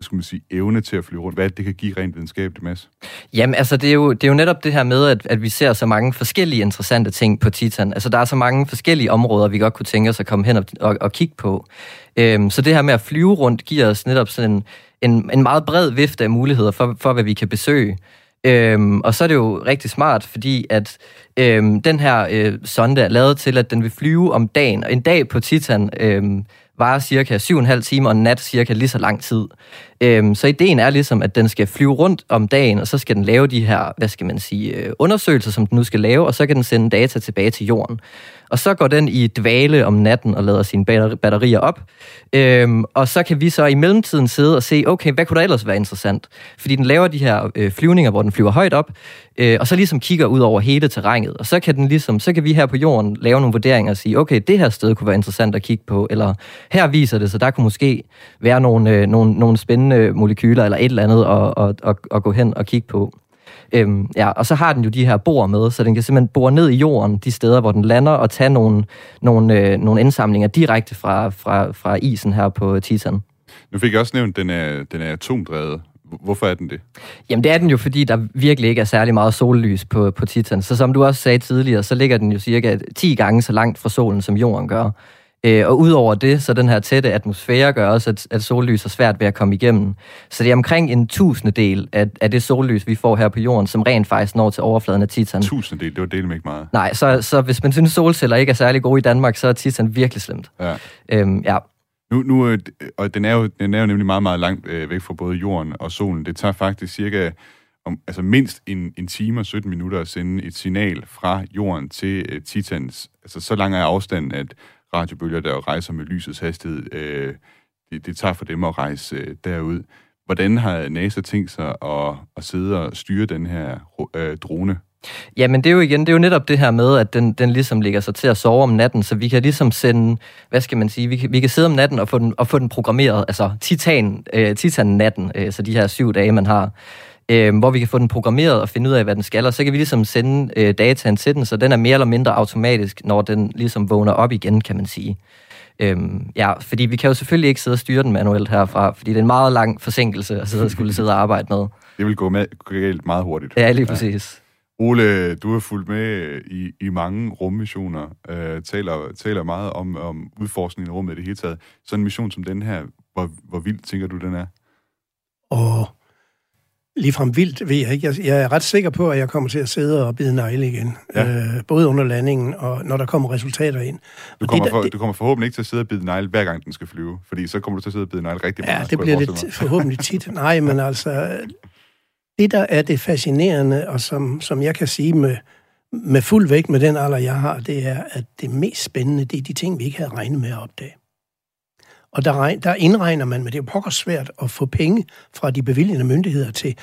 skal man sige, evne til at flyve rundt? Hvad det kan give rent videnskabeligt, Mads? Jamen, altså, det er, jo, det er jo netop det her med, at, at vi ser så mange forskellige interessante ting på Titan. Altså, der er så mange forskellige områder, vi godt kunne tænke os at komme hen og, og, og kigge på. Øhm, så det her med at flyve rundt giver os netop sådan en, en, en meget bred vifte af muligheder for, for hvad vi kan besøge. Øhm, og så er det jo rigtig smart, fordi at øhm, den her øh, sonde er lavet til, at den vil flyve om dagen. Og en dag på Titan øhm, varer cirka 7,5 timer, og en nat cirka lige så lang tid. Øhm, så ideen er ligesom, at den skal flyve rundt om dagen, og så skal den lave de her, hvad skal man sige, øh, undersøgelser, som den nu skal lave, og så kan den sende data tilbage til jorden. Og så går den i dvale om natten og lader sine batterier op. Øhm, og så kan vi så i mellemtiden sidde og se, okay, hvad kunne der ellers være interessant? Fordi den laver de her øh, flyvninger, hvor den flyver højt op, øh, og så ligesom kigger ud over hele terrænet. Og så kan, den ligesom, så kan vi her på jorden lave nogle vurderinger og sige, okay, det her sted kunne være interessant at kigge på, eller her viser det, så der kunne måske være nogle, øh, nogle, nogle spændende molekyler eller et eller andet at, at, at, at gå hen og kigge på. Øhm, ja, og så har den jo de her bor med, så den kan simpelthen bore ned i jorden, de steder, hvor den lander, og tage nogle, nogle, øh, nogle indsamlinger direkte fra, fra, fra isen her på Titan. Nu fik jeg også nævnt, at den er, den er atomdrevet. Hvorfor er den det? Jamen det er den jo, fordi der virkelig ikke er særlig meget sollys på, på Titan. Så som du også sagde tidligere, så ligger den jo cirka 10 gange så langt fra solen, som jorden gør. Øh, og udover det, så den her tætte atmosfære gør også, at, at sollys er svært ved at komme igennem. Så det er omkring en tusindedel af, af det sollys, vi får her på jorden, som rent faktisk når til overfladen af Titan. Tusindedel, det var delt ikke meget. Nej, så, så hvis man synes, solceller ikke er særlig gode i Danmark, så er Titan virkelig slemt. Ja. Øhm, ja. Nu, nu, øh, og den er, jo, den er jo nemlig meget, meget langt øh, væk fra både jorden og solen. Det tager faktisk cirka om, altså mindst en, en time og 17 minutter at sende et signal fra jorden til øh, Titans. Altså så lang er afstanden, at radiobølger, der rejser med lysets hastighed, øh, det, det tager for dem at rejse øh, derud. Hvordan har NASA tænkt sig at, at sidde og styre den her øh, drone? Jamen det er jo igen, det er jo netop det her med, at den, den ligesom ligger sig til at sove om natten, så vi kan ligesom sende, hvad skal man sige, vi kan, vi kan sidde om natten og få den, og få den programmeret, altså titan, øh, titan-natten, øh, så de her syv dage, man har øh, hvor vi kan få den programmeret og finde ud af, hvad den skal, og så kan vi ligesom sende øh, dataen til den, så den er mere eller mindre automatisk, når den ligesom vågner op igen, kan man sige. Øhm, ja, fordi vi kan jo selvfølgelig ikke sidde og styre den manuelt herfra, fordi det er en meget lang forsinkelse at sidde og skulle sidde og arbejde med. Det vil gå med, galt meget hurtigt. Ja, lige præcis. Ja. Ole, du har fulgt med i, i mange rummissioner, øh, taler, taler meget om, om udforskningen af rummet i det hele taget. Så en mission som den her, hvor, hvor vildt tænker du, den er? Og ligefrem vildt, ved jeg ikke. Jeg, jeg er ret sikker på, at jeg kommer til at sidde og bide negle igen. Ja. Øh, både under landingen og når der kommer resultater ind. Du kommer, for, det, du kommer forhåbentlig ikke til at sidde og bide negle, hver gang den skal flyve, fordi så kommer du til at sidde og bide negle rigtig meget. Ja, det bliver lidt forhåbentlig tit. Nej, men altså, det der er det fascinerende, og som, som jeg kan sige med, med fuld vægt med den alder, jeg har, det er, at det mest spændende, det er de ting, vi ikke havde regnet med at opdage. Og der, der indregner man, men det er jo pokker svært at få penge fra de bevilgende myndigheder til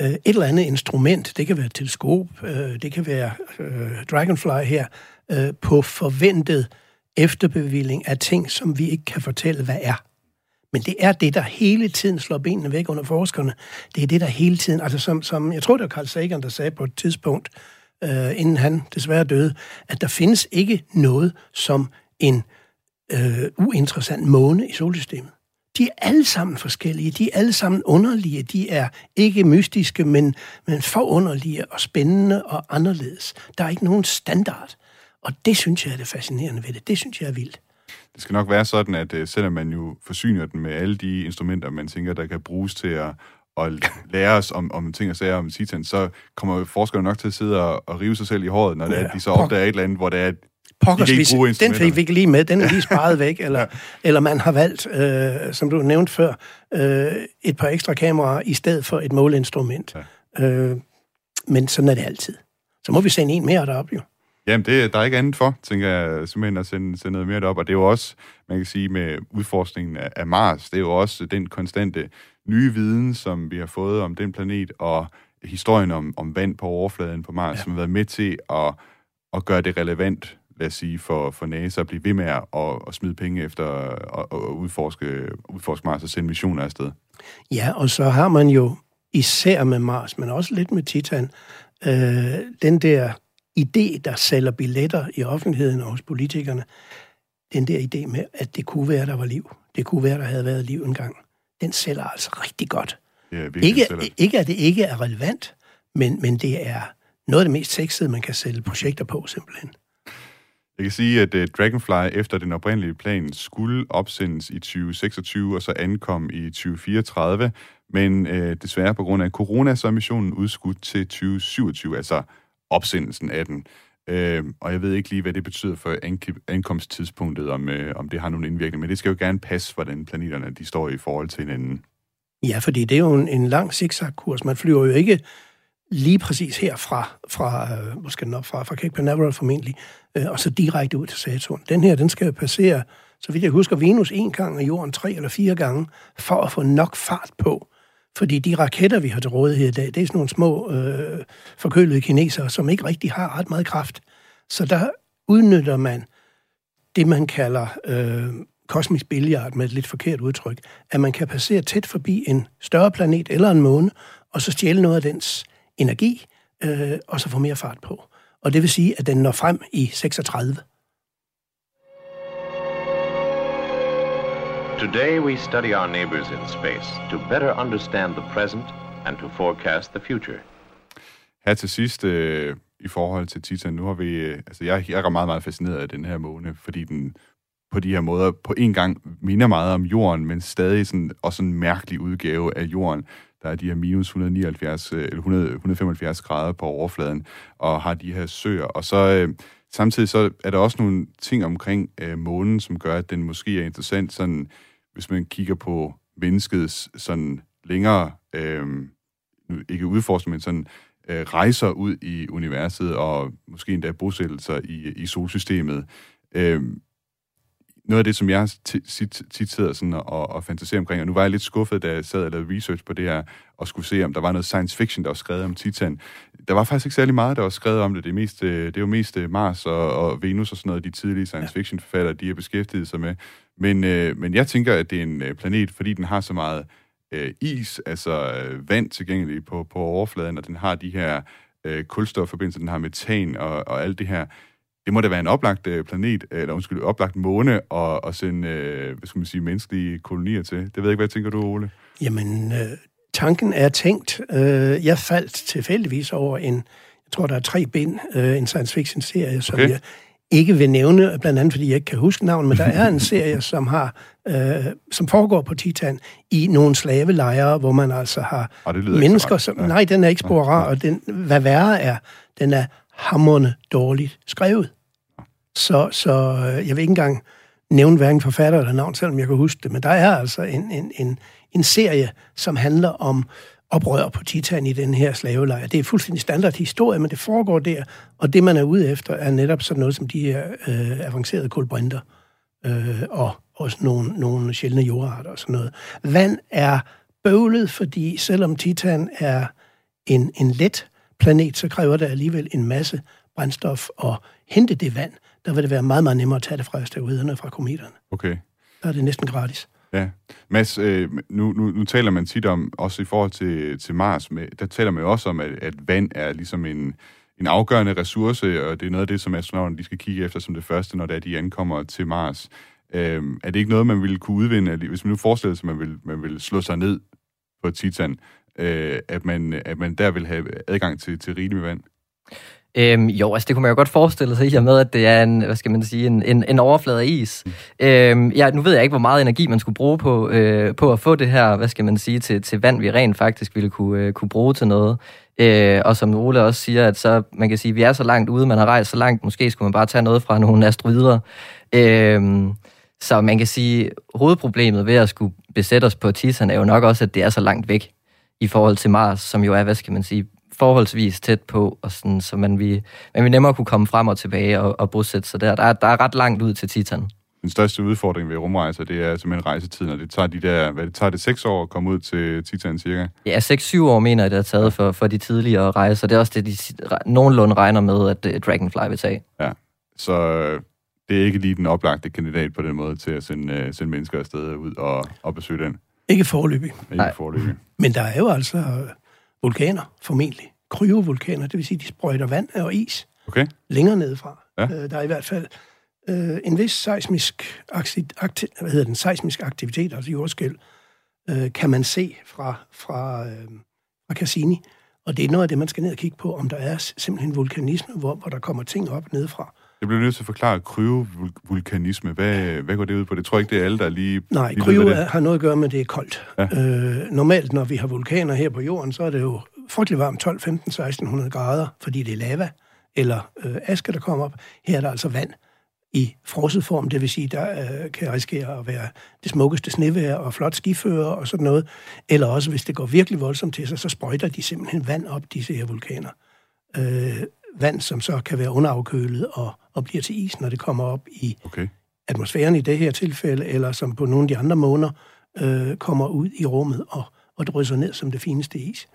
øh, et eller andet instrument. Det kan være teleskop, øh, det kan være øh, Dragonfly her, øh, på forventet efterbevilling af ting, som vi ikke kan fortælle, hvad er. Men det er det, der hele tiden slår benene væk under forskerne. Det er det, der hele tiden, altså som, som jeg tror, det var Carl Sagan, der sagde på et tidspunkt, øh, inden han desværre døde, at der findes ikke noget som en øh, uinteressant måne i solsystemet. De er alle sammen forskellige, de er alle sammen underlige, de er ikke mystiske, men, men forunderlige og spændende og anderledes. Der er ikke nogen standard. Og det synes jeg er det fascinerende ved det. Det synes jeg er vildt. Det skal nok være sådan, at uh, selvom man jo forsyner den med alle de instrumenter, man tænker, der kan bruges til at, at lære os om, om ting og sager om Titan, så kommer forskerne nok til at sidde og, og rive sig selv i håret, når ja, det er, de så opdager et eller andet, hvor det er, pokkers, hvis, den fik vi ikke lige med, den er lige sparet væk, eller, ja. eller man har valgt, øh, som du nævnte før, øh, et par ekstra kameraer i stedet for et måleinstrument. Ja. Øh, men sådan er det altid. Så må vi sende en mere derop, jo. Jamen, det, der er ikke andet for, tænker jeg, simpelthen at sende, sende noget mere derop. Og det er jo også, man kan sige, med udforskningen af, af Mars, det er jo også den konstante nye viden, som vi har fået om den planet, og historien om, om vand på overfladen på Mars, ja. som har været med til at, at gøre det relevant lad os sige, for, for NASA at blive ved med at, at smide penge efter at, at udforske, udforske Mars og sende missioner afsted. Ja, og så har man jo især med Mars, men også lidt med Titan, øh, den der idé, der sælger billetter i offentligheden og hos politikerne, den der idé med, at det kunne være, der var liv. Det kunne være, der havde været liv engang. den sælger altså rigtig godt. Virkelig Ikke, sælger. ikke at det ikke er relevant, men, men det er noget af det mest sexede, man kan sælge projekter på, simpelthen. Jeg kan sige, at uh, Dragonfly efter den oprindelige plan skulle opsendes i 2026 og så ankom i 2034, men uh, desværre på grund af corona, så er missionen udskudt til 2027, altså opsendelsen af den. Uh, og jeg ved ikke lige, hvad det betyder for ankomsttidspunktet, om, uh, om det har nogen indvirkning, men det skal jo gerne passe, hvordan planeterne de står i forhold til hinanden. Ja, fordi det er jo en, en lang zigzag-kurs. Man flyver jo ikke lige præcis herfra, fra, øh, hvor skal den op fra, fra Cape Canaveral formentlig, øh, og så direkte ud til Saturn. Den her, den skal jo passere, så vidt jeg husker, Venus en gang og Jorden tre eller fire gange, for at få nok fart på. Fordi de raketter, vi har til rådighed i dag, det er sådan nogle små øh, forkølede kinesere, som ikke rigtig har ret meget kraft. Så der udnytter man det, man kalder øh, kosmisk billiard med et lidt forkert udtryk, at man kan passere tæt forbi en større planet eller en måne, og så stjæle noget af dens energi, øh, og så få mere fart på. Og det vil sige, at den når frem i 36. Today we study our neighbors in space to better understand the present and to forecast the future. Her til sidst, øh, i forhold til Titan, nu har vi... Øh, altså, jeg, jeg er meget, meget fascineret af den her måne, fordi den på de her måder på en gang minder meget om jorden, men stadig sådan, også en mærkelig udgave af jorden. Der er de her minus 179, øh, eller 100, 175 grader på overfladen, og har de her søer. Og så øh, samtidig så er der også nogle ting omkring øh, månen, som gør, at den måske er interessant, sådan, hvis man kigger på menneskets sådan længere, øh, ikke udforskning, men sådan øh, rejser ud i universet, og måske endda bosættelser i, i solsystemet. Øh, noget af det, som jeg tit, tit sidder sådan og, og fantaserer omkring, og nu var jeg lidt skuffet, da jeg sad og lavede research på det her, og skulle se, om der var noget science fiction, der var skrevet om Titan. Der var faktisk ikke særlig meget, der var skrevet om det. Det er, mest, det er jo mest Mars og, og Venus og sådan noget, de tidlige science fiction forfattere, de har beskæftiget sig med. Men, øh, men jeg tænker, at det er en planet, fordi den har så meget øh, is, altså øh, vand tilgængeligt på, på overfladen, og den har de her øh, kulstofforbindelser, den har metan og, og alt det her det må da være en oplagt øh, planet, eller undskyld, oplagt måne at, at sende, øh, hvad skal man sige, menneskelige kolonier til. Det ved jeg ikke, hvad tænker du, Ole? Jamen, øh, tanken er tænkt. Øh, jeg faldt tilfældigvis over en, jeg tror, der er tre bind, øh, en science fiction-serie, som okay. jeg ikke vil nævne, blandt andet fordi jeg ikke kan huske navnet, men der er en serie, som har øh, som foregår på Titan i nogle slavelejre, hvor man altså har mennesker, som... Ja. Nej, den er ikke spor rar, og den, hvad værre er, den er hammerne dårligt skrevet. Så, så øh, jeg vil ikke engang nævne hverken forfatter eller navn, selvom jeg kan huske det, men der er altså en, en, en, en serie, som handler om oprør på Titan i den her slavelejr. Det er fuldstændig standard historie, men det foregår der, og det, man er ude efter, er netop sådan noget som de her øh, avancerede kulbrinter, øh, og også nogle, nogle sjældne jordarter og sådan noget. Vand er bøvlet, fordi selvom Titan er en, en let planet, så kræver det alligevel en masse brændstof at hente det vand. Der vil det være meget, meget nemmere at tage det fra asteroiderne og fra kometerne. Okay. Der er det næsten gratis. Ja. Mads, øh, nu, nu, nu taler man tit om, også i forhold til, til Mars, med, der taler man jo også om, at, at vand er ligesom en, en afgørende ressource, og det er noget af det, som astronauterne de skal kigge efter som det første, når det er, de ankommer til Mars. Øh, er det ikke noget, man ville kunne udvinde, hvis man nu forestiller sig, at man vil, man vil slå sig ned på Titan, øh, at, man, at man der vil have adgang til, til rigeligt med vand? Øhm, jo, altså det kunne man jo godt forestille sig i og med, at det er en, hvad skal man sige, en, en, en overflade af is. Mm. Øhm, ja, nu ved jeg ikke, hvor meget energi man skulle bruge på, øh, på at få det her, hvad skal man sige, til, til vand, vi rent faktisk ville kunne, øh, kunne bruge til noget. Øh, og som Ole også siger, at så, man kan sige, at vi er så langt ude, man har rejst så langt, måske skulle man bare tage noget fra nogle asteroider. Øh, så man kan sige, hovedproblemet ved at skulle besætte os på Titan er jo nok også, at det er så langt væk i forhold til Mars, som jo er, hvad skal man sige, forholdsvis tæt på, og sådan, så man vi, man vi nemmere kunne komme frem og tilbage og, og bosætte sig der. Der er, der er ret langt ud til Titan. Den største udfordring ved rumrejser, det er simpelthen rejsetiden, og det tager de der, hvad det tager det seks år at komme ud til Titan cirka? Ja, 6-7 år mener jeg, det har taget for, for de tidligere rejser. Det er også det, de nogenlunde regner med, at uh, Dragonfly vil tage. Ja, så det er ikke lige den oplagte kandidat på den måde til at sende, uh, sende mennesker afsted ud og, og besøge den. Ikke forløbig. Ikke forløbig. Men der er jo altså vulkaner, formentlig. Kryovulkaner, det vil sige, de sprøjter vand og is okay. længere nedefra. Ja. Øh, der er i hvert fald øh, en vis seismisk, akti- akti- hvad hedder den, seismisk aktivitet, altså jordskæld, øh, kan man se fra, fra, øh, fra Cassini. Og det er noget af det, man skal ned og kigge på, om der er simpelthen vulkanisme, hvor, hvor der kommer ting op nedefra. Jeg bliver nødt til at forklare kryovulkanisme. Hvad, hvad går det ud på? Det tror jeg ikke, det er alle, der lige... Nej, lige kryo det. har noget at gøre med, at det er koldt. Ja. Øh, normalt, når vi har vulkaner her på jorden, så er det jo frygtelig varmt 12, 15, 1600 grader, fordi det er lava eller øh, aske, der kommer op. Her er der altså vand i frosset form, det vil sige, der øh, kan risikere at være det smukkeste snevejr og flot skifører og sådan noget. Eller også, hvis det går virkelig voldsomt til sig, så sprøjter de simpelthen vand op, disse her vulkaner. Øh, vand, som så kan være underafkølet og, og bliver til is, når det kommer op i okay. atmosfæren i det her tilfælde, eller som på nogle af de andre måneder øh, kommer ud i rummet og, og drysser ned som det fineste is.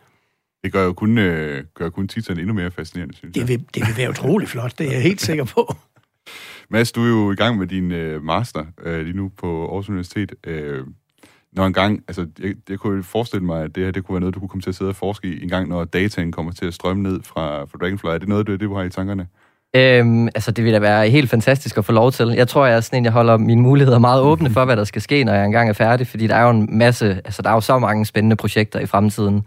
Det gør jo kun, øh, gør kun Titan endnu mere fascinerende, synes det vil, jeg. Det vil være utrolig flot, det er jeg helt sikker på. Mads, du er jo i gang med din øh, master øh, lige nu på Aarhus Universitet. Øh, når en gang, altså, jeg, jeg kunne forestille mig, at det her det kunne være noget, du kunne komme til at sidde og forske i en gang, når dataen kommer til at strømme ned fra, fra Dragonfly. Er det noget, det, det du har i tankerne? Øhm, altså, det vil da være helt fantastisk at få lov til. Jeg tror, jeg er sådan en, jeg holder mine muligheder meget åbne for, hvad der skal ske, når jeg engang er færdig, fordi der er jo en masse, altså der er jo så mange spændende projekter i fremtiden.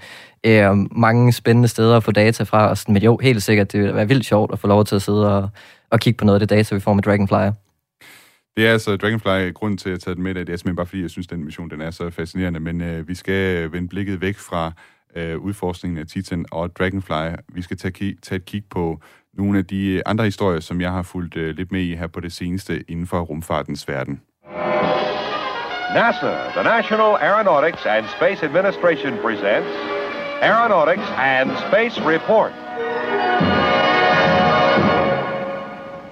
Øhm, mange spændende steder at få data fra, og sådan, men jo, helt sikkert, det vil være vildt sjovt at få lov til at sidde og, og kigge på noget af det data, vi får med Dragonfly. Det er altså Dragonfly, grunden til at tage den med, det er simpelthen bare fordi, jeg synes, den mission den er så fascinerende, men øh, vi skal øh, vende blikket væk fra øh, udforskningen af Titan og Dragonfly. Vi skal tage, tage et kig på nogle af de øh, andre historier, som jeg har fulgt øh, lidt med i her på det seneste inden for rumfartens verden. NASA, the National Aeronautics and Space Administration presents Aeronautics and Space Report.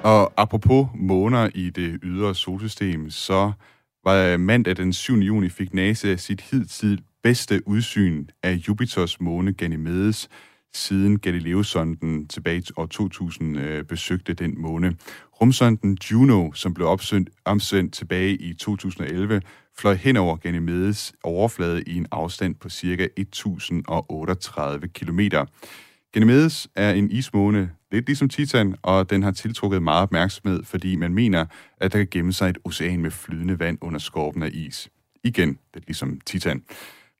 Og apropos måner i det ydre solsystem, så var øh, mandag den 7. juni fik NASA sit hidtil bedste udsyn af Jupiters måne Ganymedes, siden Galileo-sonden tilbage i år 2000 øh, besøgte den måne. Rumsonden Juno, som blev opsendt, omsendt tilbage i 2011, fløj hen over Ganymedes overflade i en afstand på ca. 1038 km. Ganymedes er en ismåne, lidt ligesom Titan, og den har tiltrukket meget opmærksomhed, fordi man mener, at der kan gemme sig et ocean med flydende vand under skorpen af is. Igen, lidt ligesom Titan.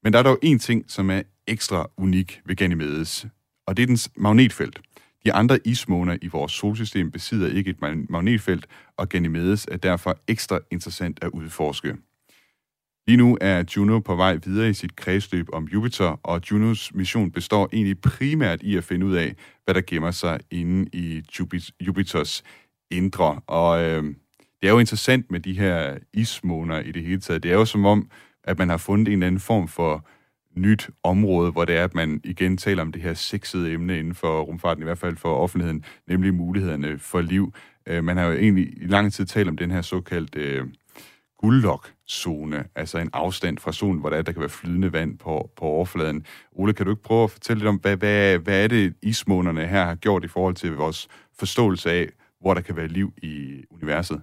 Men der er dog en ting, som er ekstra unik ved Ganymedes, og det er dens magnetfelt. De andre ismåner i vores solsystem besidder ikke et magnetfelt, og Ganymedes er derfor ekstra interessant at udforske. Lige nu er Juno på vej videre i sit kredsløb om Jupiter, og Junos mission består egentlig primært i at finde ud af, hvad der gemmer sig inde i Jupiters indre. Og øh, det er jo interessant med de her ismåner i det hele taget. Det er jo som om, at man har fundet en eller anden form for nyt område, hvor det er, at man igen taler om det her sexede emne inden for rumfarten, i hvert fald for offentligheden, nemlig mulighederne for liv. Øh, man har jo egentlig i lang tid talt om den her såkaldte øh, guldlok-zone, altså en afstand fra solen, hvor der, er, der kan være flydende vand på, på overfladen. Ole, kan du ikke prøve at fortælle lidt om, hvad, hvad, hvad er det, ismånerne her har gjort i forhold til vores forståelse af, hvor der kan være liv i universet?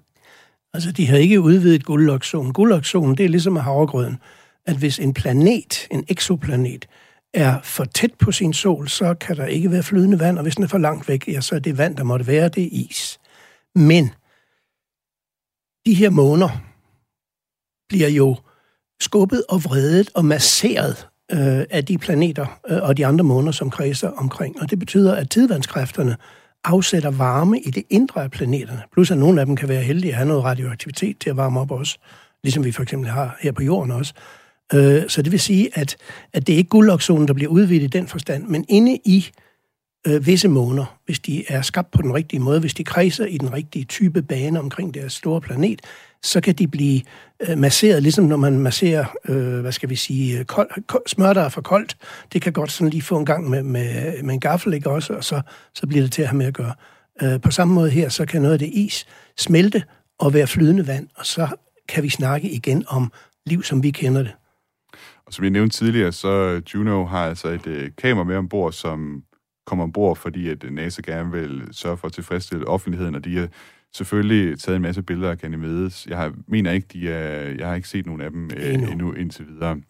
Altså, de har ikke udvidet guldlokzonen. Guldlokzonen, det er ligesom havregrøden, at hvis en planet, en exoplanet, er for tæt på sin sol, så kan der ikke være flydende vand, og hvis den er for langt væk, ja, så er det vand, der måtte være, det er is. Men de her måner, bliver jo skubbet og vredet og masseret øh, af de planeter øh, og de andre måner, som kredser omkring. Og det betyder, at tidvandskræfterne afsætter varme i det indre af planeterne. Plus at nogle af dem kan være heldige at have noget radioaktivitet til at varme op også, ligesom vi for eksempel har her på jorden også. Øh, så det vil sige, at, at det er ikke guldoksonen, der bliver udvidet i den forstand, men inde i øh, visse måner, hvis de er skabt på den rigtige måde, hvis de kredser i den rigtige type bane omkring deres store planet, så kan de blive øh, masseret, ligesom når man masserer, øh, hvad skal vi sige, øh, kold, kold, smør, der er for koldt. Det kan godt sådan lige få en gang med, med, med en gaffel, ikke også, og så, så bliver det til at have med at gøre. Øh, på samme måde her, så kan noget af det is smelte og være flydende vand, og så kan vi snakke igen om liv, som vi kender det. Og som jeg nævnte tidligere, så øh, Juno har altså et øh, kamera med ombord, som kommer ombord, fordi at NASA gerne vil sørge for at tilfredsstille offentligheden, og de er selvfølgelig taget en masse billeder af Ganymedes. Jeg har, mener ikke, de er, jeg har ikke set nogen af dem øh, endnu. endnu indtil videre.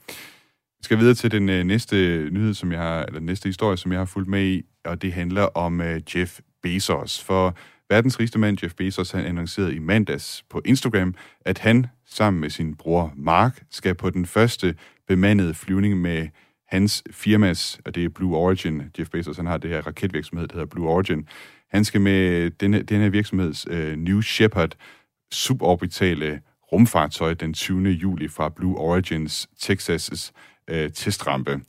Jeg skal videre til den øh, næste nyhed, som jeg har, eller den næste historie, som jeg har fulgt med i, og det handler om øh, Jeff Bezos. For verdens rigeste mand, Jeff Bezos, han annoncerede i mandags på Instagram, at han sammen med sin bror Mark skal på den første bemandet flyvning med hans firmas, og det er Blue Origin. Jeff Bezos han har det her raketvirksomhed, der hedder Blue Origin. Han skal med denne, denne virksomheds øh, New Shepard suborbitale rumfartøj den 20. juli fra Blue Origins Texas' øh, testrampe.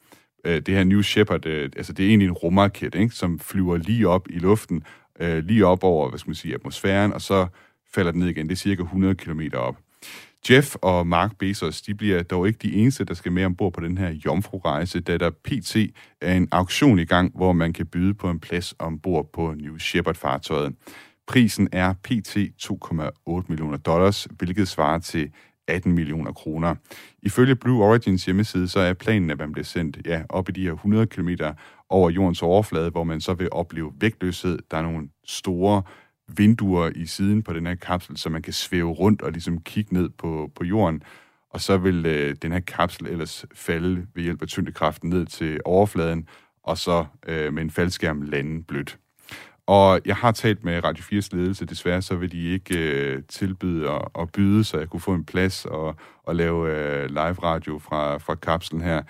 Øh, det her New Shepard, øh, altså det er egentlig en rumraket, ikke, som flyver lige op i luften, øh, lige op over, hvad skal man sige, atmosfæren, og så falder den ned igen. Det er cirka 100 km op. Jeff og Mark Bezos, de bliver dog ikke de eneste, der skal med ombord på den her jomfru-rejse, da der pt. er en auktion i gang, hvor man kan byde på en plads ombord på New Shepard-fartøjet. Prisen er pt. 2,8 millioner dollars, hvilket svarer til 18 millioner kroner. Ifølge Blue Origins hjemmeside, så er planen, at man bliver sendt ja, op i de her 100 km over jordens overflade, hvor man så vil opleve vægtløshed. Der er nogle store vinduer i siden på den her kapsel, så man kan svæve rundt og ligesom kigge ned på, på jorden. Og så vil øh, den her kapsel ellers falde ved hjælp af tyngdekraften ned til overfladen, og så øh, med en faldskærm lande blødt. Og jeg har talt med Radio 4's ledelse. Desværre så vil de ikke øh, tilbyde at, at byde, så jeg kunne få en plads og, og lave øh, live radio fra, fra kapslen her.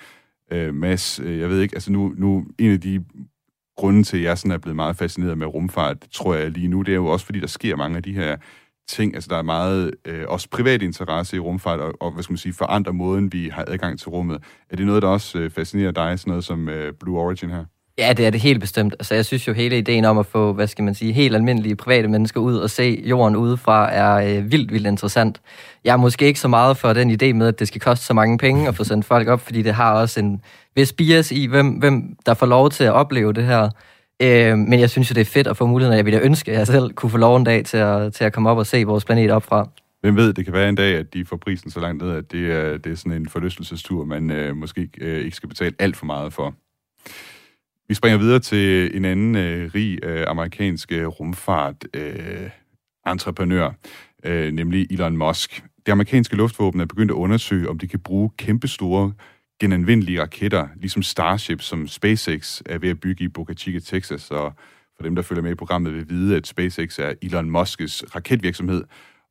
Øh, Mads, øh, jeg ved ikke, altså nu, nu en af de grunden til, at jeg sådan er blevet meget fascineret med rumfart, tror jeg lige nu, det er jo også, fordi der sker mange af de her ting. Altså, der er meget øh, også privat interesse i rumfart, og, og hvad skal man sige, forandrer måden, vi har adgang til rummet. Er det noget, der også øh, fascinerer dig, sådan noget som øh, Blue Origin her? Ja, det er det helt bestemt. Altså, jeg synes jo, hele ideen om at få, hvad skal man sige, helt almindelige private mennesker ud og se jorden udefra er øh, vildt, vildt interessant. Jeg er måske ikke så meget for den idé med, at det skal koste så mange penge at få sendt folk op, fordi det har også en vis bias i, hvem, hvem der får lov til at opleve det her. Øh, men jeg synes jo, det er fedt at få muligheden, jeg ville ønske, at jeg selv kunne få lov en dag til at, til at komme op og se vores planet opfra. Hvem ved, det kan være en dag, at de får prisen så langt ned, at det er, det er sådan en forlystelsestur, man øh, måske øh, ikke skal betale alt for meget for. Vi springer videre til en anden øh, rig øh, amerikansk øh, rumfart øh, entreprenør, øh, nemlig Elon Musk. Det amerikanske luftvåben er begyndt at undersøge, om de kan bruge kæmpestore genanvendelige raketter, ligesom Starship, som SpaceX er ved at bygge i Boca Chica, Texas. Og for dem, der følger med i programmet, vil vide, at SpaceX er Elon Musks raketvirksomhed.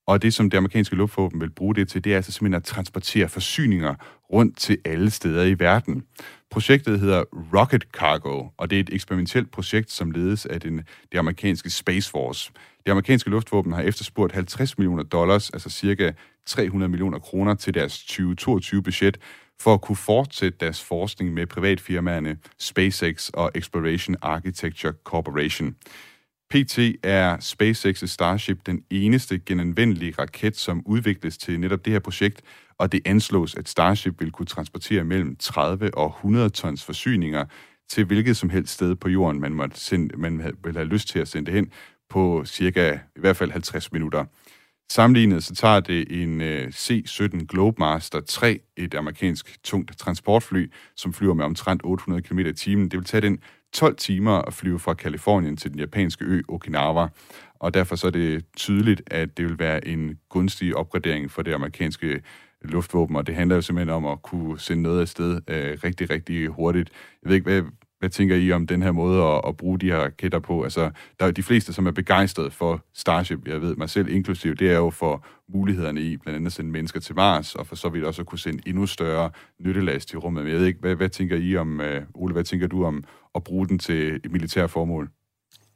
Og det, som det amerikanske luftvåben vil bruge det til, det er altså simpelthen at transportere forsyninger rundt til alle steder i verden. Projektet hedder Rocket Cargo, og det er et eksperimentelt projekt, som ledes af den, det amerikanske Space Force. Det amerikanske luftvåben har efterspurgt 50 millioner dollars, altså cirka 300 millioner kroner til deres 2022-budget, for at kunne fortsætte deres forskning med privatfirmaerne SpaceX og Exploration Architecture Corporation. PT er SpaceX Starship den eneste genanvendelige raket, som udvikles til netop det her projekt, og det anslås, at Starship vil kunne transportere mellem 30 og 100 tons forsyninger til hvilket som helst sted på jorden, man, måtte sende, man vil have lyst til at sende det hen på cirka i hvert fald 50 minutter. Sammenlignet så tager det en øh, C-17 Globemaster 3, et amerikansk tungt transportfly, som flyver med omtrent 800 km i timen. Det vil tage den 12 timer at flyve fra Kalifornien til den japanske ø Okinawa. Og derfor så er det tydeligt, at det vil være en gunstig opgradering for det amerikanske luftvåben, og det handler jo simpelthen om at kunne sende noget afsted øh, rigtig, rigtig hurtigt. Jeg ved ikke, hvad, hvad tænker I om den her måde at, at bruge de her raketter på? Altså, der er de fleste, som er begejstrede for Starship, jeg ved mig selv inklusiv, det er jo for mulighederne i blandt andet at sende mennesker til Mars, og for så vidt også at kunne sende endnu større nyttelast i rummet. Men jeg ved ikke, hvad, hvad tænker I om, uh, Ole, hvad tænker du om at bruge den til et militært formål?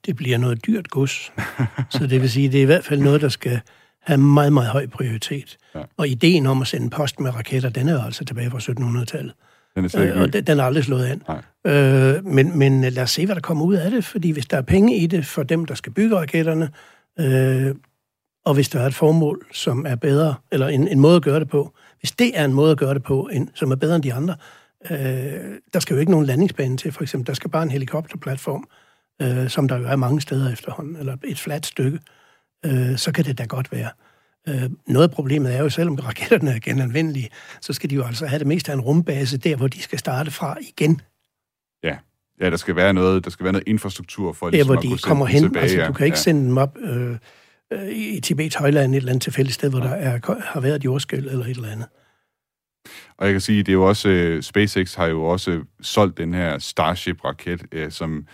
Det bliver noget dyrt gods. så det vil sige, det er i hvert fald noget, der skal have meget, meget høj prioritet. Ja. Og ideen om at sende post med raketter, den er jo altså tilbage fra 1700-tallet. Den er slet ikke Øh, og den, den er aldrig slået an. Nej. Øh, men, men lad os se, hvad der kommer ud af det, fordi hvis der er penge i det for dem, der skal bygge raketterne, øh, og hvis der er et formål, som er bedre, eller en, en måde at gøre det på, hvis det er en måde at gøre det på, en, som er bedre end de andre, øh, der skal jo ikke nogen landingsbane til, for eksempel. Der skal bare en helikopterplatform, øh, som der jo er mange steder efterhånden, eller et fladt stykke, øh, så kan det da godt være. Øh, noget af problemet er jo, selvom raketterne er genanvendelige, så skal de jo altså have det meste af en rumbase der, hvor de skal starte fra igen. Ja. ja, der skal være noget, der skal være noget infrastruktur for, ligesom hvor at de kunne sende kommer hen. Tilbage, altså, ja. du kan ikke ja. sende dem op øh, øh, i Tibet, Højland, et eller andet tilfældigt sted, hvor der er, har været et jordskæld eller et eller andet. Og jeg kan sige, det er jo også, uh, SpaceX har jo også solgt den her Starship-raket uh, som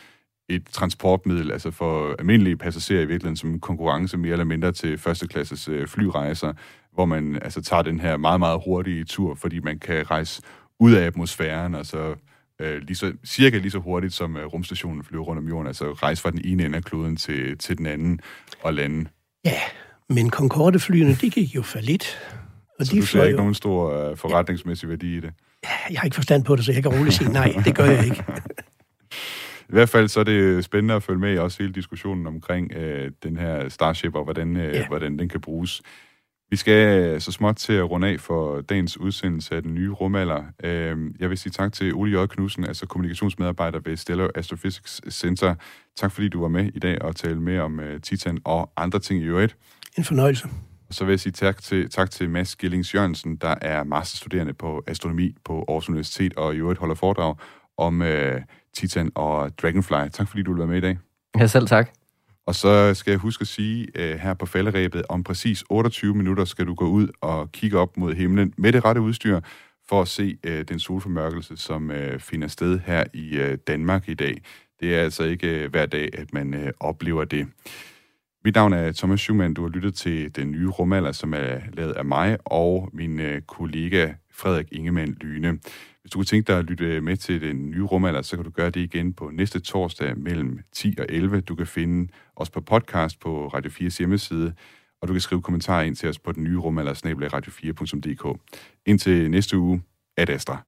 et transportmiddel, altså for almindelige passagerer i virkeligheden, som konkurrence mere eller mindre til førsteklasses uh, flyrejser, hvor man altså tager den her meget, meget hurtige tur, fordi man kan rejse ud af atmosfæren, og så øh, lige så, cirka lige så hurtigt, som øh, rumstationen flyver rundt om jorden, altså rejse fra den ene ende af kloden til, til den anden og lande. Ja, men Concorde-flyene, de gik jo for lidt. Og så de du ser ikke jo... nogen stor uh, forretningsmæssig værdi i det? Jeg har ikke forstand på det, så jeg kan roligt sige nej, det gør jeg ikke. I hvert fald så er det spændende at følge med i også hele diskussionen omkring øh, den her Starship, og hvordan, øh, ja. hvordan den kan bruges. Vi skal øh, så småt til at runde af for dagens udsendelse af den nye rumalder. Øh, jeg vil sige tak til Ole J. Knudsen, altså kommunikationsmedarbejder ved Stellar Astrophysics Center. Tak fordi du var med i dag og talte med om øh, Titan og andre ting i øvrigt. En fornøjelse. Og så vil jeg sige tak til, tak til Mads Gillings Jørgensen, der er masterstuderende på astronomi på Aarhus Universitet og i øvrigt holder foredrag om øh, Titan og Dragonfly. Tak fordi du være med i dag. Ja, selv tak. Og så skal jeg huske at sige øh, her på falderæbet, om præcis 28 minutter skal du gå ud og kigge op mod himlen med det rette udstyr, for at se øh, den solformørkelse, som øh, finder sted her i øh, Danmark i dag. Det er altså ikke øh, hver dag, at man øh, oplever det. Mit navn er Thomas Schumann. Du har lyttet til den nye rumalder, som er lavet af mig og min øh, kollega Frederik Ingemann Lyne. Hvis du kunne tænke dig at lytte med til den nye rumalder, så kan du gøre det igen på næste torsdag mellem 10 og 11. Du kan finde også på podcast på Radio 4's hjemmeside, og du kan skrive kommentarer ind til os på den nye rum, rumalder, radio4.dk. Indtil næste uge, ad Astra.